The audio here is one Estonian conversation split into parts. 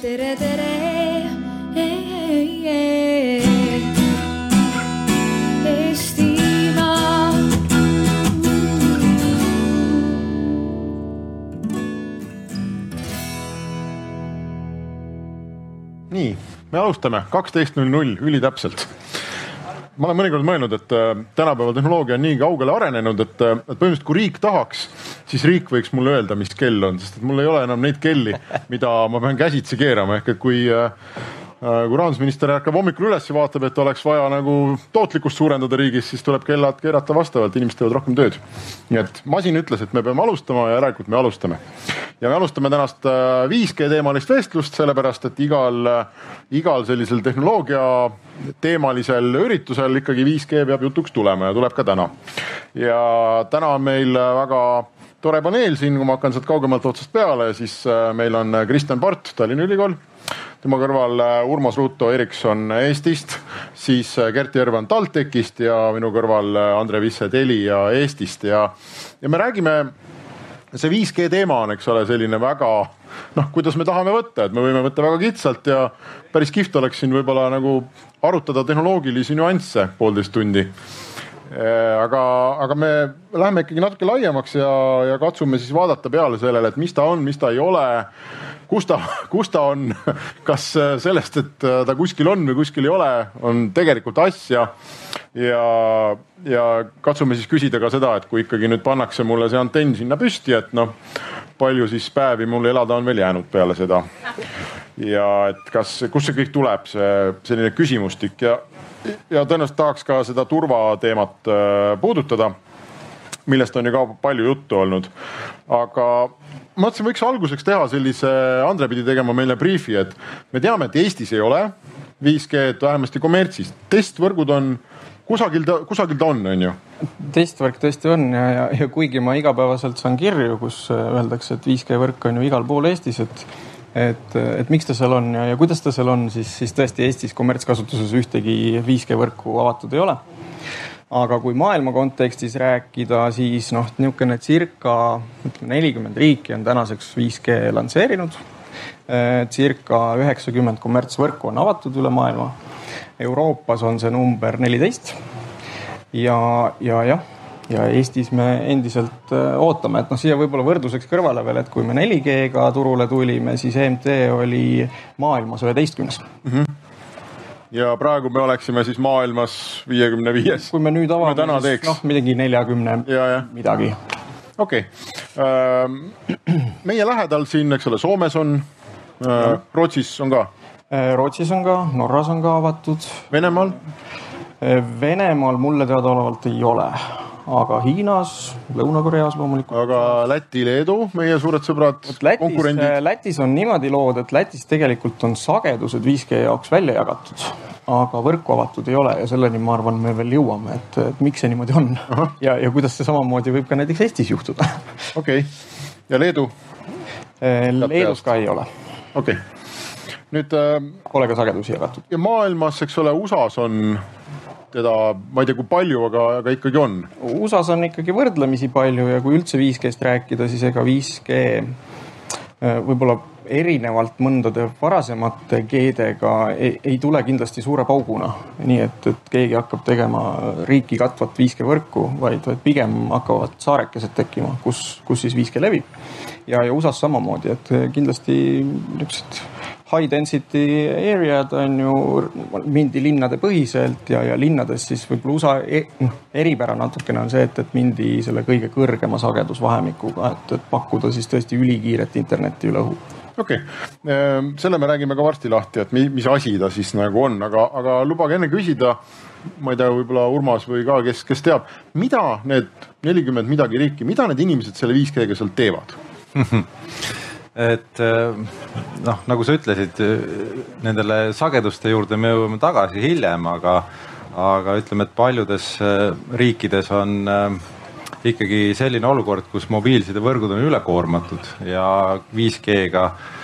tere, tere. Eestimaa. nii, me alustame kaksteist null null ülitäpselt. ma olen mõnikord mõelnud, et äh, tänapäeva tehnoloogia on nii kaugele arenenud, et, äh, et põhimõtteliselt kui riik tahaks, siis riik võiks mulle öelda, mis kell on, sest et mul ei ole enam neid kelli, mida ma pean käsitsi keerama, ehk et kui äh, kui rahandusminister ärkab hommikul üles ja vaatab, et oleks vaja nagu tootlikkust suurendada riigis, siis tuleb kellad keerata vastavalt, inimesed teevad rohkem tööd. nii et masin ütles, et me peame alustama ja järelikult me alustame. ja me alustame tänast 5G teemalist vestlust, sellepärast et igal, igal sellisel tehnoloogia teemalisel üritusel ikkagi 5G peab jutuks tulema ja tuleb ka täna. ja täna on meil väga tore paneel siin, kui ma hakkan sealt kaugemalt otsast peale, siis äh, meil on Kristjan Part, Tallinna Ülikool. Tema kõrval äh, Urmas Ruuto Erikson Eestist, siis äh, Gert Järvan TalTechist ja minu kõrval Andre Visse Telia Eestist. Ja, ja me räägime, see 5G teema on, eks ole, selline väga noh, kuidas me tahame võtta, et me võime võtta väga kitsalt ja päris kihvt oleks siin võib-olla nagu arutada tehnoloogilisi nüansse poolteist tundi aga, aga me läheme ikkagi natuke laiemaks ja, ja katsume siis vaadata peale sellele, et mis ta on, mis ta ei ole. kus ta, kus ta on, kas sellest, et ta kuskil on või kuskil ei ole, on tegelikult asja. ja, ja katsume siis küsida ka seda, et kui ikkagi nüüd pannakse mulle see antenn sinna püsti, et noh, palju siis päevi mul elada on veel jäänud peale seda. ja et kas, kust see kõik tuleb, see selline küsimustik ja ja tõenäoliselt tahaks ka seda turvateemat äh, puudutada, millest on ju ka palju juttu olnud. aga mõtlesin, võiks alguseks teha sellise, Andre pidi tegema meile briifi, et me teame, et Eestis ei ole 5G-d vähemasti kommertsis, testvõrgud on kusagil ta, kusagil ta on, on ju? testvõrk tõesti on ja, ja, ja kuigi ma igapäevaselt saan kirju, kus öeldakse, et 5G võrk on ju igal pool Eestis, et et, et miks ta seal on ja, ja kuidas ta seal on, siis, siis tõesti Eestis kommertskasutuses ühtegi 5G võrku avatud ei ole. aga kui maailma kontekstis rääkida, siis noh, niisugune circa ütleme nelikümmend riiki on tänaseks 5G lansseerinud. Circa üheksakümmend kommertsvõrku on avatud üle maailma. Euroopas on see number neliteist. ja, ja jah ja Eestis me endiselt äh, ootame, et noh, siia võib-olla võrdluseks kõrvale veel, et kui me 4G-ga turule tulime, siis EMT oli maailmas üheteistkümnes mm. -hmm ja praegu me oleksime siis maailmas viiekümne viies. kui me nüüd avame, siis noh, midagi neljakümne midagi. okei okay., ähm, meie lähedal siin, eks ole, Soomes on, äh, Rootsis on ka. Äh, Rootsis on ka, Norras on ka avatud. Venemaal? Venemaal mulle teadaolevalt ei ole aga Hiinas, Lõuna-Koreas loomulikult. aga Läti, Leedu, meie suured sõbrad, konkurendid? Lätis on niimoodi lood, et Lätis tegelikult on sagedused 5G jaoks välja jagatud, aga võrku avatud ei ole ja selleni, ma arvan, me veel jõuame, et, et miks see niimoodi on Aha. ja, ja kuidas see samamoodi võib ka näiteks Eestis juhtuda. okei okay., ja Leedu? Eh, Leedus ka ei ole. okei okay., nüüd äh,. Pole ka sagedusi jagatud. ja maailmas, eks ole, USA-s on teda, ma ei tea, kui palju, aga, aga ikkagi on. USA-s on ikkagi võrdlemisi palju ja kui üldse 5G-st rääkida, siis ega 5G äh, võib-olla erinevalt mõndade varasemate G-dega ei, ei tule kindlasti suure pauguna. nii et, et keegi hakkab tegema riiki katvat 5G võrku, vaid, vaid pigem hakkavad saarekesed tekkima, kus, kus siis 5G levib. ja, ja USA-s samamoodi, et kindlasti niisugused high density area'd on ju, mindi linnade põhiselt ja, ja linnades siis võib-olla USA e, noh, eripära natukene on see, et, et mindi selle kõige kõrgema sagedusvahemikuga, et, et pakkuda siis tõesti ülikiiret internetti üle õhu okei okay., ehm, selle me räägime ka varsti lahti, et mis asi ta siis nagu on, aga, aga lubage enne küsida, ma ei tea, võib-olla Urmas või ka, kes, kes teab, mida need nelikümmend midagi riiki, mida need inimesed selle 5G-ga seal teevad et eh, noh, nagu sa ütlesid, nendele sageduste juurde me jõuame tagasi hiljem, aga, aga ütleme, et paljudes eh, riikides on eh, ikkagi selline olukord, kus mobiilsidevõrgud on ülekoormatud ja 5G-ga Äh,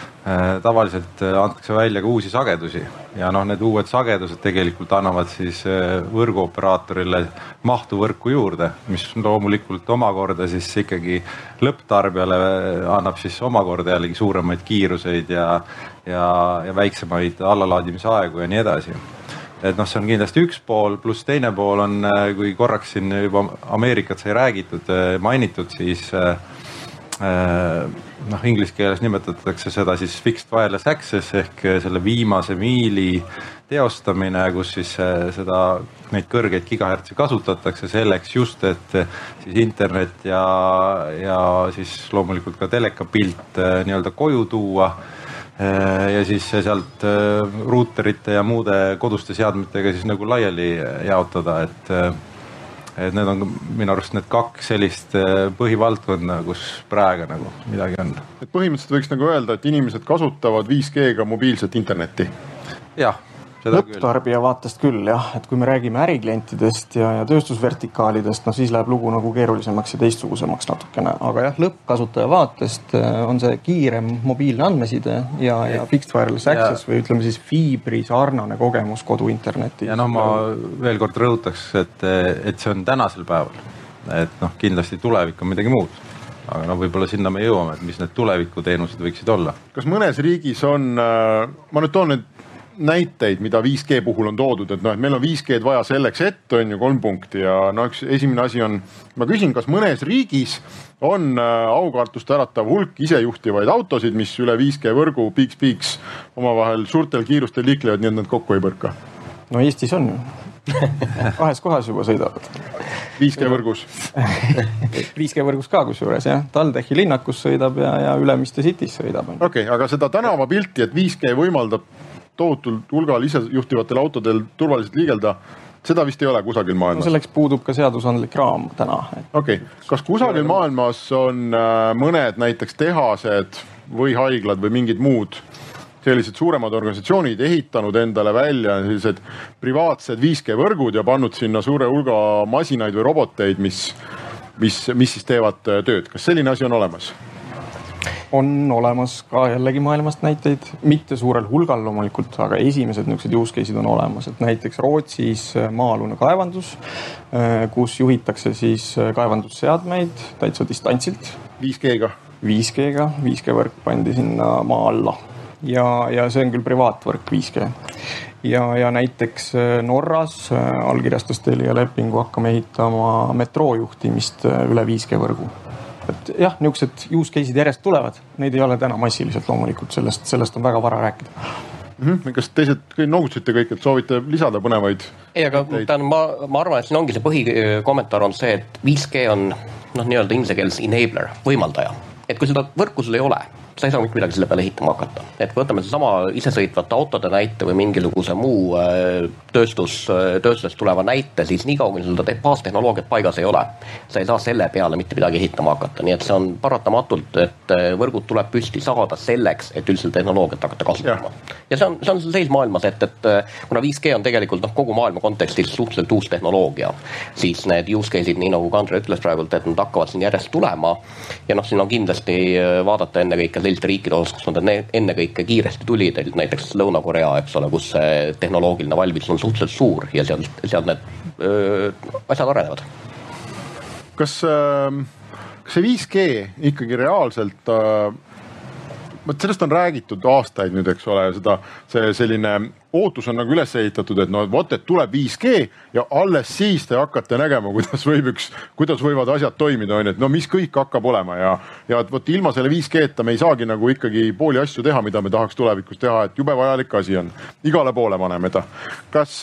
tavaliselt äh, antakse välja ka uusi sagedusi. Ja noh, need uued sagedused tegelikult annavad siis äh, võrguoperaatorile mahtu võrku juurde, mis loomulikult omakorda siis ikkagi lõpptarbijale annab siis omakorda jällegi suuremaid kiiruseid ja, ja, ja väiksemaid allalaadimise aegu ja nii edasi. Et noh, see on kindlasti üks pool, pluss teine pool on, kui korraks siin juba Ameerikat sai räägitud, mainitud, siis äh, Äh, noh, inglise keeles nimetatakse seda siis fixed wireless access ehk selle viimase miili teostamine, kus siis äh, seda, neid kõrgeid gigahertsi kasutatakse selleks just, et siis internet ja, ja siis loomulikult ka telekapilt äh, nii-öelda koju tuua ja siis sealt ruuterite ja muude koduste seadmetega siis nagu laiali jaotada, et et need on minu arust need kaks sellist äh, põhivaldkonda, kus praegu nagu midagi on. et põhimõtteliselt võiks nagu öelda, et inimesed kasutavad 5G-ga mobiilset internetti? jah lõpptarbija vaatest küll jah, et kui me räägime äriklientidest ja, ja tööstusvertikaalidest, no siis läheb lugu nagu keerulisemaks ja teistsugusemaks natukene, aga jah, lõppkasutaja vaatest äh, on see kiirem mobiilne andmeside ja, ja fixed wireless access ja. või ütleme siis fiibri sarnane kogemus koduinterneti. ja noh, ma veel kord rõhutaks, et, et see on tänasel päeval, et noh, kindlasti tulevik on midagi muud aga no võib-olla sinna me jõuame, et mis need tulevikuteenused võiksid olla. kas mõnes riigis on, äh, ma nüüd toon nüüd näiteid, mida 5G puhul on toodud, et noh, et meil on 5G-d vaja selleks, et on ju kolm punkti ja no üks esimene asi on, ma küsin, kas mõnes riigis on äh, aukartust äratav hulk isejuhtivaid autosid, mis üle 5G võrgu piiks-piiks omavahel suurtel kiirustel liiklevad, nii et nad kokku ei põrka? no Eestis on ju kahes kohas juba sõidavad. 5G võrgus 5G võrgus ka kusjuures jah, TalTechi linnakus sõidab ja, ja Ülemiste City's sõidab. okei okay,, aga seda tänavapilti, et 5G võimaldab tohutul hulgal isejuhtivatel autodel turvaliselt liigelda, seda vist ei ole kusagil maailmas no. selleks puudub ka seadusandlik raam täna. okei okay., kas kusagil maailmas on äh, mõned näiteks tehased või haiglad või mingid muud sellised suuremad organisatsioonid ehitanud endale välja sellised privaatsed 5G võrgud ja pannud sinna suure hulga masinaid või roboteid, mis, mis, mis siis teevad äh, tööd, kas selline asi on olemas? On olemas ka jällegi maailmast näiteid, mitte suurel hulgal loomulikult, aga esimesed niisugused use case'id on olemas, et näiteks Rootsis äh, maa-alune kaevandus, äh, kus juhitakse siis äh, kaevandusseadmeid täitsa distantsilt. 5G-ga? 5G-ga, 5G võrk pandi sinna maa alla. Ja, ja see on küll privaatvõrk 5G ja, ja näiteks Norras allkirjastas Telia lepingu, hakkame ehitama metroo juhtimist üle 5G võrgu et jah, niisugused use case'id järjest tulevad, neid ei ole täna massiliselt loomulikult, sellest, sellest on väga vara rääkida mm. -hmm. kas teised noogutasite kõik, et soovite lisada põnevaid? ei, aga tähendab, ma, ma arvan, et siin ongi see põhikommentaar on see, et 5G on noh, nii-öelda inglise keeles enabler, võimaldaja. et kui seda võrku sul ei ole sa ei saa mitte midagi selle peale ehitama hakata. et kui võtame sedasama isesõitvate autode näite või mingisuguse muu äh, tööstus, äh, tööstusest tuleva näite, siis niikaua kui sul seda baastehnoloogiat paigas ei ole, sa ei saa selle peale mitte midagi ehitama hakata, nii et see on paratamatult, et äh, võrgud tuleb püsti saada selleks, et üldse tehnoloogiat hakata kasutama. ja see on, see on seis maailmas, et, et kuna 5G on tegelikult noh, kogu maailma kontekstis suhteliselt uus tehnoloogia, siis need use case'id, nii nagu Kandre ütles praegult, et nad hakkavad siin järjest tulema ja noh, siin on kindlasti vaadata ennekõike selliste riikide osas, kus nad ennekõike kiiresti tulid, näiteks Lõuna-Korea, eks ole, kus see tehnoloogiline valmidus on suhteliselt suur ja seal, seal need öö, asjad arenevad. kas äh,, kas see 5G ikkagi reaalselt äh, vot sellest on räägitud aastaid nüüd, eks ole, seda, see selline ootus on nagu üles ehitatud, et no vot, et tuleb 5G ja alles siis te hakkate nägema, kuidas võib üks, kuidas võivad asjad toimida, on ju, et no mis kõik hakkab olema ja, ja vot ilma selle 5G-ta me ei saagi nagu ikkagi pooli asju teha, mida me tahaks tulevikus teha, et jube vajalik asi on. igale poole paneme ta. kas,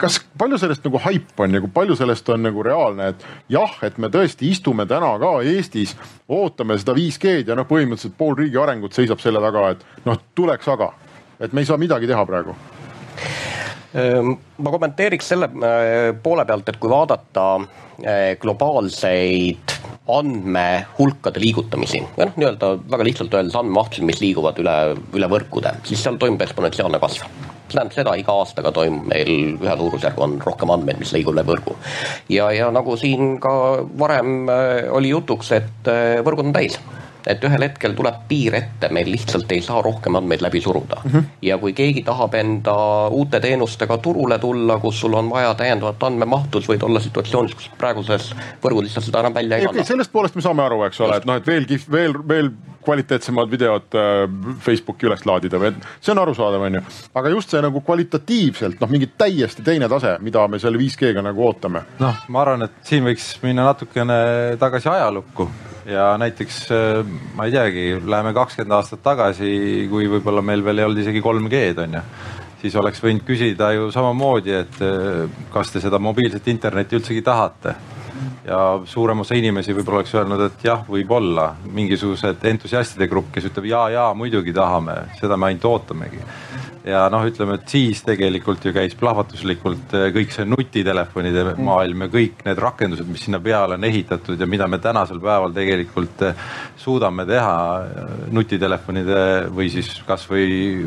kas palju sellest nagu haip on ja kui palju sellest on nagu reaalne, et jah, et me tõesti istume täna ka Eestis, ootame seda 5G-d ja noh, põhimõtteliselt pool riigi arengut seisab selle taga, et noh, tuleks aga, et me ei saa midagi teha praegu. Ehm, ma kommenteeriks selle äh, poole pealt, et kui vaadata äh, globaalseid andmehulkade liigutamisi või noh, nii-öelda väga lihtsalt öeldes andmemahtusid, mis liiguvad üle, üle võrkude, siis seal toimub eksponentsiaalne kasv. See tähendab seda, iga aastaga toimub meil ühe suurusjärgu on rohkem andmeid, mis liigub läbi võrgu. ja, ja nagu siin ka varem äh, oli jutuks, et võrgud on täis et ühel hetkel tuleb piir ette, meil lihtsalt ei saa rohkem andmeid läbi suruda mm. -hmm. ja kui keegi tahab enda uute teenustega turule tulla, kus sul on vaja täiendavat andmemahtu, siis võid olla situatsioonis, kus praeguses võrgud lihtsalt seda enam välja ei anna. sellest poolest me saame aru, eks ole, et noh, et veelgi veel, veel kvaliteetsemad videod äh, Facebooki üles laadida või, et see on arusaadav, on ju. aga just see nagu kvalitatiivselt noh, mingi täiesti teine tase, mida me selle 5G-ga nagu ootame. noh, ma arvan, et siin võiks minna natukene tagasi ajalukku ja näiteks äh, ma ei teagi, läheme kakskümmend aastat tagasi, kui võib-olla meil veel ei olnud isegi 3G-d on ju. Siis oleks võinud küsida ju samamoodi, et äh, kas te seda mobiilset internetti üldsegi tahate. ja suurem osa inimesi võib-olla oleks öelnud, et jah, võib-olla. Mingisugused entusiastide grupp, kes ütleb ja, ja muidugi tahame, seda me ainult ootamegi ja noh, ütleme, et siis tegelikult ju käis plahvatuslikult eh, kõik see nutitelefonide mm. maailm ja kõik need rakendused, mis sinna peale on ehitatud ja mida me tänasel päeval tegelikult eh, suudame teha eh, nutitelefonide või siis kasvõi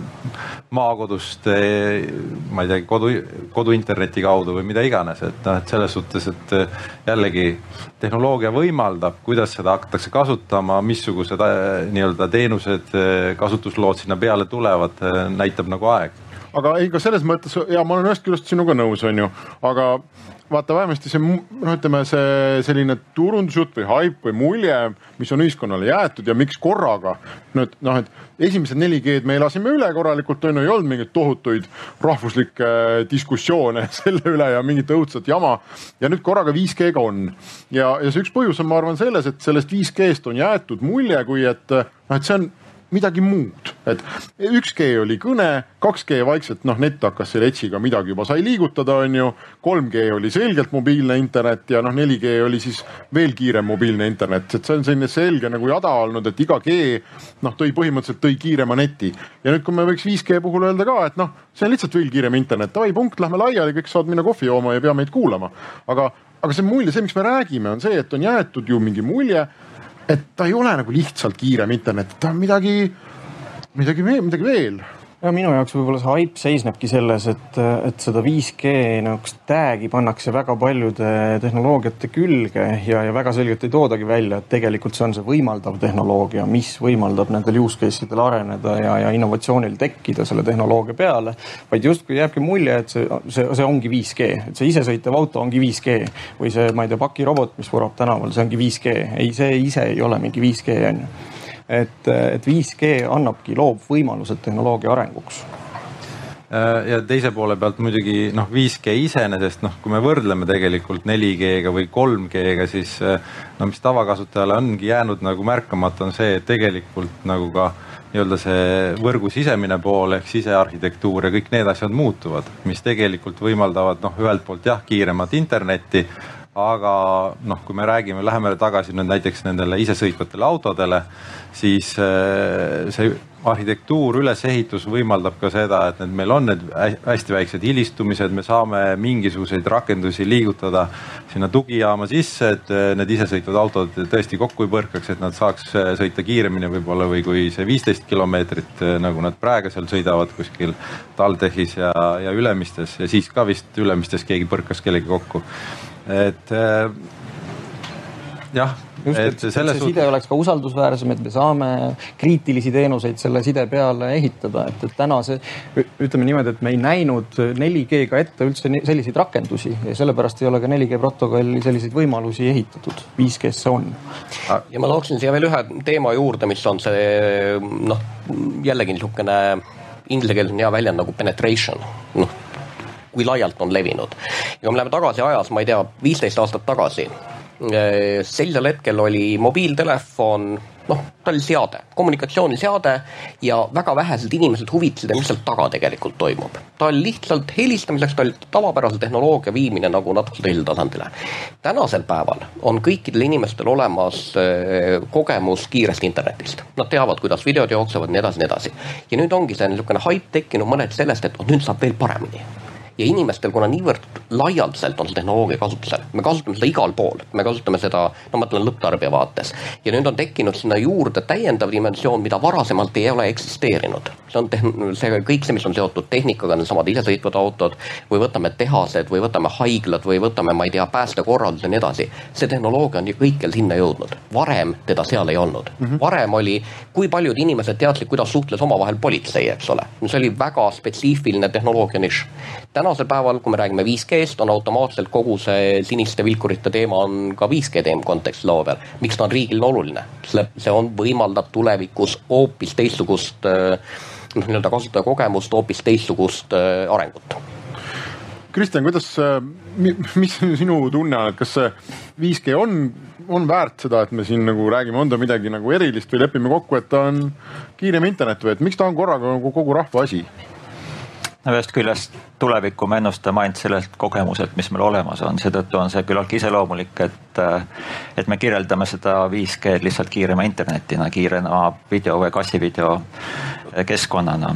maakodust, ma ei tea, kodu, koduinterneti kaudu või mida iganes, et noh, et selles suhtes, et jällegi tehnoloogia võimaldab, kuidas seda hakatakse kasutama, missugused nii-öelda teenused, kasutuslood sinna peale tulevad, näitab nagu aeg. aga ei, ka selles mõttes ja ma olen ühest küljest sinuga nõus, on ju, aga vaata vähemasti see noh, ütleme see selline turundusjutt või haip või mulje, mis on ühiskonnale jäetud ja miks korraga nüüd noh, et esimesed 4G-d me elasime üle korralikult, on ju, ei olnud mingeid tohutuid rahvuslikke diskussioone selle üle ja mingit õudset jama. ja nüüd korraga 5G-ga on ja, ja see üks põhjus on, ma arvan, selles, et sellest 5G-st on jäetud mulje, kui et noh, et see on midagi muud, et üks G oli kõne, kaks G vaikselt noh, net hakkas selle Edge'iga midagi juba sai liigutada, on ju. kolm G oli selgelt mobiilne internet ja noh, 4G oli siis veel kiirem mobiilne internet, et see on selline selge nagu jada olnud, et iga G noh, tõi põhimõtteliselt tõi kiirema neti. ja nüüd, kui me võiks 5G puhul öelda ka, et noh, see on lihtsalt veel kiirem internet, davai punkt, lähme laiali, kõik saavad minna kohvi jooma ja ei pea meid kuulama. aga, aga see mulje, see, miks me räägime, on see, et on jäetud ju mingi mulje et ta ei ole nagu lihtsalt kiirem internet, ta on midagi, midagi midagi veel ja minu jaoks võib-olla see hype seisnebki selles, et, et seda 5G niisugust tag'i pannakse väga paljude tehnoloogiate külge ja, ja väga selgelt ei toodagi välja, et tegelikult see on see võimaldav tehnoloogia, mis võimaldab nendel use case idel areneda ja, ja innovatsioonil tekkida selle tehnoloogia peale. vaid justkui jääbki mulje, et see, see, see ongi 5G, et see isesõitev auto ongi 5G või see, ma ei tea, pakirobot, mis vurab tänaval, see ongi 5G. ei, see ise ei ole mingi 5G on ju et, et 5G annabki, loob võimalused tehnoloogia arenguks. Äh, ja teise poole pealt muidugi noh, 5G iseenesest noh, kui me võrdleme tegelikult 4G-ga või 3G-ga, siis äh, no mis tavakasutajale ongi jäänud nagu märkamata, on see, et tegelikult nagu ka nii-öelda see võrgu sisemine pool ehk sisearhitektuur ja kõik need asjad muutuvad, mis tegelikult võimaldavad noh, ühelt poolt jah, kiiremat internetti aga noh, kui me räägime, läheme tagasi nüüd näiteks nendele isesõitvatele autodele, siis äh, see arhitektuur, ülesehitus võimaldab ka seda, et need meil on need hästi väiksed hilistumised, me saame mingisuguseid rakendusi liigutada sinna tugijaama sisse, et äh, need isesõitvad autod tõesti kokku ei põrkaks, et nad saaks äh, sõita kiiremini võib-olla või kui see viisteist kilomeetrit, nagu nad praegu seal sõidavad kuskil TalTechis ja, ja Ülemistes ja siis ka vist Ülemistes keegi põrkas kellegi kokku et äh, jah just, et, et selles see suhtes... side oleks ka usaldusväärsem, et me saame kriitilisi teenuseid selle side peale ehitada, et, et täna see, ütleme niimoodi, et me ei näinud 4G-ga ette üldse selliseid rakendusi ja sellepärast ei ole ka 4G protokolli selliseid võimalusi ehitatud. 5G-sse on. ja ma tooksin siia veel ühe teema juurde, mis on see noh, jällegi niisugune inglise keeles on hea väljend nagu penetration, noh kui laialt on levinud. ja kui me läheme tagasi ajas, ma ei tea, viisteist aastat tagasi, eh, sellisel hetkel oli mobiiltelefon noh, ta oli seade, kommunikatsiooniseade ja väga vähesed inimesed huvitasid, mis seal taga tegelikult toimub. ta oli lihtsalt helistamiseks, ta oli tavapärase tehnoloogia viimine nagu natuke teisele tasandile. tänasel päeval on kõikidel inimestel olemas eh, kogemus kiirest internetist. Nad teavad, kuidas videod jooksevad, nii edasi, nii edasi. ja nüüd ongi see niisugune haip tekkinud mõned sellest, et nüüd saab veel paremini ja inimestel, kuna niivõrd laialdaselt on see tehnoloogia kasutusel, me kasutame seda igal pool, me kasutame seda, no ma ütlen lõpptarbija vaates. ja nüüd on tekkinud sinna juurde täiendav dimensioon, mida varasemalt ei ole eksisteerinud. see on tehn-, see kõik see, mis on seotud tehnikaga, needsamad isesõitvad autod või võtame tehased või võtame haiglad või võtame, ma ei tea, päästekorraldus ja nii edasi. see tehnoloogia on ju kõikjal sinna jõudnud, varem teda seal ei olnud mm. -hmm. varem oli, kui paljud inimesed teadsid, kuidas suhtles omavahel politsei, eks ole. see oli väga spetsiifiline tehnoloogia nišš. Tänasel päeval, kui me räägime 5G-st, on automaatselt kogu see siniste vilkurite teema on ka 5G teema kontekstis laua peal. miks ta on riigile oluline? see on, võimaldab tulevikus hoopis teistsugust äh, noh, nii-öelda kasutajakogemust, hoopis teistsugust äh, arengut. Kristjan, kuidas, äh, mis sinu tunne on, et kas see 5G on, on väärt seda, et me siin nagu räägime, on ta midagi nagu erilist või lepime kokku, et ta on kiirem internet või et miks ta on korraga nagu kogu rahva asi? Ühest küljest tulevikku me ennustame ainult sellelt kogemuselt, mis meil olemas on, seetõttu on see küllaltki iseloomulik, et, et me kirjeldame seda 5G-d lihtsalt kiirema internetina, kiirema video või kassivideo keskkonnana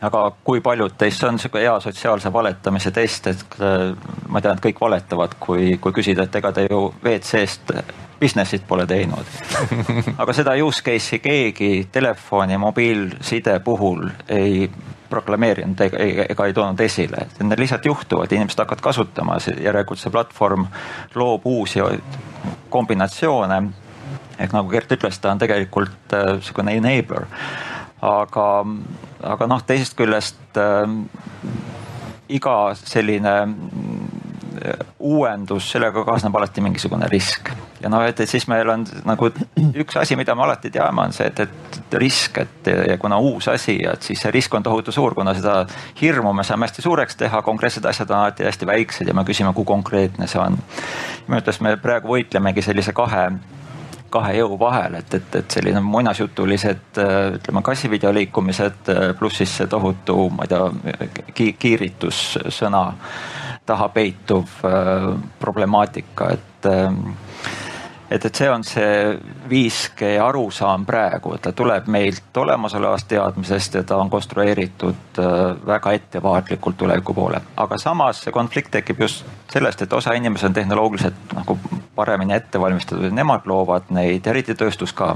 aga kui paljud teist, see on sihuke hea sotsiaalse valetamise test, et ma tean, et kõik valetavad, kui, kui küsida, et ega te ju WC-st business'it pole teinud. aga seda use case'i keegi telefoni, mobiilside puhul ei proklameerinud ega, ega ei toonud esile, et need lihtsalt juhtuvad, inimesed hakkavad kasutama, järelikult see platvorm loob uusi kombinatsioone. ehk nagu Gert ütles, ta on tegelikult niisugune äh, enabler, aga, aga noh, teisest küljest äh, iga selline uuendus, sellega kaasneb alati mingisugune risk. ja noh, et, et siis meil on nagu üks asi, mida me alati teame, on see, et, et risk, et ja kuna uus asi, et siis see risk on tohutu suur, kuna seda hirmu me saame hästi suureks teha, konkreetsed asjad on alati hästi väiksed ja me küsime, kui konkreetne see on. minu arvates me praegu võitlemegi sellise kahe kahe jõu vahel, et, et, et selline muinasjutulised ütleme kassivideo liikumised pluss siis see tohutu, ma ei tea, kiiritussõna taha peituv äh, problemaatika, et äh, et, et see on see 5G arusaam praegu, et ta tuleb meilt olemasolevast teadmisest ja ta on konstrueeritud äh, väga ettevaatlikult tuleviku poole. aga samas see konflikt tekib just sellest, et osa inimesi on tehnoloogiliselt nagu paremini ette valmistatud ja nemad loovad neid, eriti tööstus ka,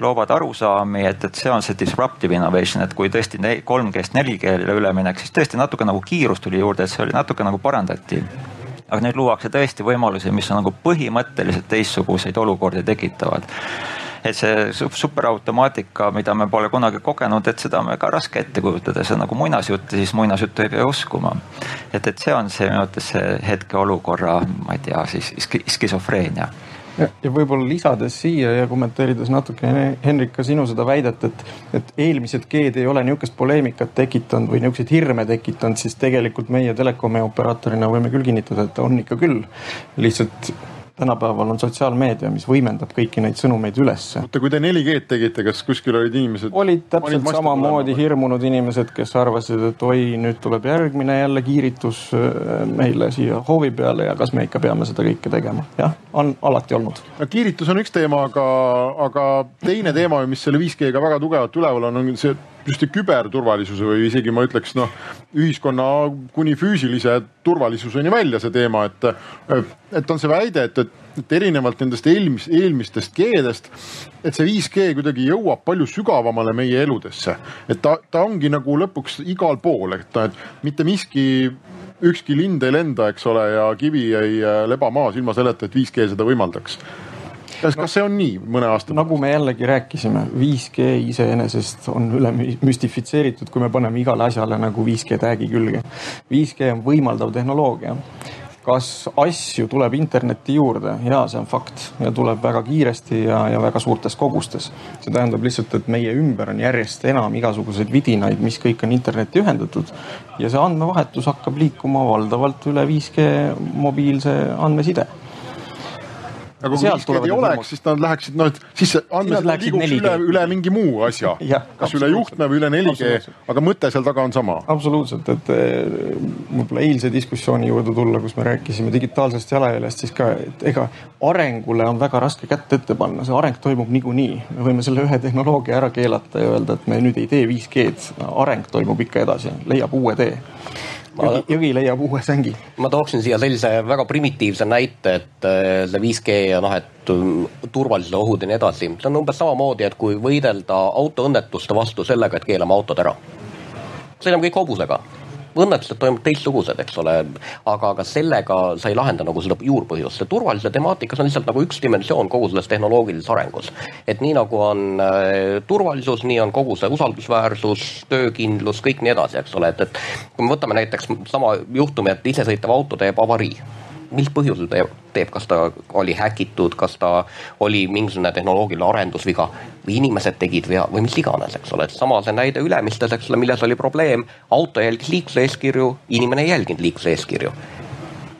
loovad arusaami, et, et see on see disruptive innovation, et kui tõesti 3G-st 4G-le üleminek, siis tõesti natuke nagu kiirust tuli juurde, et see oli natuke nagu parandati aga nüüd luuakse tõesti võimalusi, mis on nagu põhimõtteliselt teistsuguseid olukordi tekitavad. Et see superautomaatika, mida me pole kunagi kogenud, et seda on väga raske ette kujutada, see on nagu muinasjutt ja siis muinasjuttu ei pea uskuma. et, et see on see minu arvates see hetkeolukorra, ma ei tea, siis skisofreenia ja, võib-olla lisades siia ja kommenteerides natuke Henrik ka sinu seda väidet, et, et eelmised G-d ei ole niisugust poleemikat tekitanud või niisuguseid hirme tekitanud, siis tegelikult meie telekomi operaatorina võime küll kinnitada, et on ikka küll. lihtsalt tänapäeval on sotsiaalmeedia, mis võimendab kõiki neid sõnumeid ülesse. oota, kui te 4G-d tegite, kas kuskil olid inimesed? olid täpselt samamoodi hirmunud inimesed, kes arvasid, et oi, nüüd tuleb järgmine jälle kiiritus äh, meile siia hoovi peale ja kas me ikka peame seda kõike tegema. jah, on alati olnud. no kiiritus on üks teema, aga, aga teine teema, mis selle 5G-ga väga tugevalt üleval on, on see just küberturvalisuse või isegi ma ütleks noh, ühiskonna kuni füüsilise turvalisuseni välja see teema, et, et on see väide, et, et, et erinevalt nendest eelmis, eelmistest G-dest, et see 5G kuidagi jõuab palju sügavamale meie eludesse. et ta, ta ongi nagu lõpuks igal pool, et et mitte miski ükski lind ei lenda, eks ole, ja kivi ei leba maas ilma selleta, et 5G seda võimaldaks kas no,, kas see on nii mõne aasta pärast? nagu me jällegi rääkisime, 5G iseenesest on üle müstifitseeritud, kui me paneme igale asjale nagu 5G tag'i külge. 5G on võimaldav tehnoloogia kas asju tuleb internetti juurde? ja see on fakt ja tuleb väga kiiresti ja, ja väga suurtes kogustes. see tähendab lihtsalt, et meie ümber on järjest enam igasuguseid vidinaid, mis kõik on internetti ühendatud ja see andmevahetus hakkab liikuma valdavalt üle 5G mobiilse andmeside aga kui 5G-d ei oleks, siis nad läheksid, noh, et siis see andmed liiguks üle, üle mingi muu asja. kas üle juhtme või üle 4G, aga mõte seal taga on sama. absoluutselt, et eh, võib-olla eilse diskussiooni juurde tulla, kus me rääkisime digitaalsest jalajäljest, siis ka, et ega arengule on väga raske kätt ette panna, see areng toimub niikuinii. me võime selle ühe tehnoloogia ära keelata ja öelda, et me nüüd ei tee 5G-d, areng toimub ikka edasi, leiab uue tee jõgi, jõgi leiab uue sängi. ma tooksin siia sellise väga primitiivse näite, et äh, see 5G ja noh, et äh, turvalisuse ohud ja nii edasi, see on umbes samamoodi, et kui võidelda autoõnnetuste vastu sellega, et keelame autod ära. sõidame kõik hobusega õnnetused toimuvad teistsugused, eks ole, aga, aga sellega sa ei lahenda nagu seda juurpõhjust, see turvalisuse temaatikas on lihtsalt nagu üks dimensioon kogu selles tehnoloogilises arengus. et nii nagu on äh, turvalisus, nii on kogu see usaldusväärsus, töökindlus, kõik nii edasi, eks ole, et, et kui me võtame näiteks sama juhtumi, et isesõitev auto teeb avarii mis põhjusel teeb, teeb, kas ta oli häkitud, kas ta oli mingisugune tehnoloogiline arendusviga või inimesed tegid vea või mis iganes, eks ole, et sama see näide Ülemistes, eks ole, milles oli probleem, auto jälgis liikluseeskirju, inimene ei jälginud liikluseeskirju.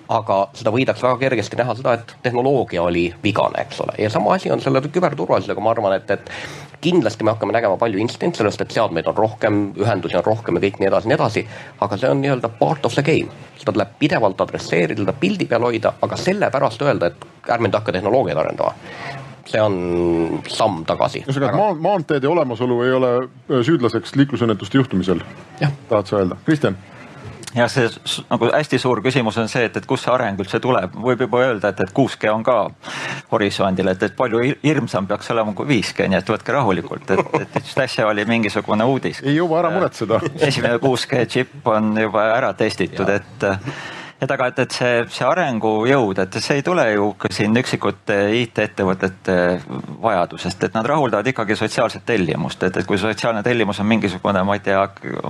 Aga seda võidakse väga kergesti näha seda, et tehnoloogia oli vigane, eks ole, ja sama asi on selle küberturvalisusega, ma arvan, et, et kindlasti me hakkame nägema palju intsidente sellest, et seadmeid on rohkem, ühendusi on rohkem ja kõik nii edasi, nii edasi. aga see on nii-öelda part of the game, seda tuleb pidevalt adresseerida, seda pildi peal hoida, aga sellepärast öelda, et ärme nüüd hakka tehnoloogiaid arendama see on samm tagasi. ühesõnaga maa, maanteede olemasolu ei ole süüdlaseks liiklusõnnetuste juhtumisel. tahad sa öelda, Kristjan? Ja see nagu hästi suur küsimus on see, et, et kust see areng üldse tuleb, võib juba öelda, et, et 6G on ka horisondil, et, et palju hirmsam peaks olema kui 5G, nii et võtke rahulikult, et, et just äsja oli mingisugune uudis. ei jõua ära muretseda. esimene 6G džipp on juba ära testitud, et et aga, et, et see, see arengujõud, et see ei tule ju ka siin üksikute IT-ettevõtete vajadusest, et nad rahuldavad ikkagi sotsiaalset tellimust, et, et kui sotsiaalne tellimus on mingisugune, ma ei tea,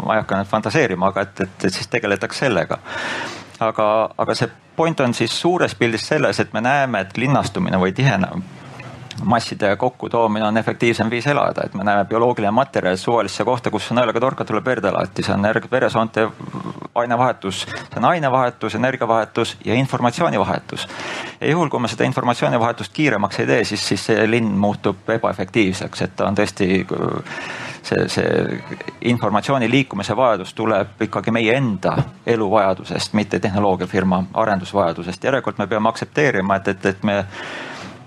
ma ei hakka nüüd fantaseerima, aga et, et, et siis tegeletakse sellega. Aga, aga see point on siis suures pildis selles, et me näeme, et linnastumine või tihenemine masside kokkutoomine on efektiivsem viis elada, et me näeme bioloogiline materjal suvalisse kohta, kus nõelaga torka tuleb verd alati, see on veresoonte ainevahetus, see on ainevahetus, energiavahetus ja informatsioonivahetus. ja juhul, kui me seda informatsioonivahetust kiiremaks ei tee, siis, siis see linn muutub ebaefektiivseks, et ta on tõesti see, see informatsiooni liikumise vajadus tuleb ikkagi meie enda eluvajadusest, mitte tehnoloogiafirma arendusvajadusest. järelikult me peame aktsepteerima, et, et, et me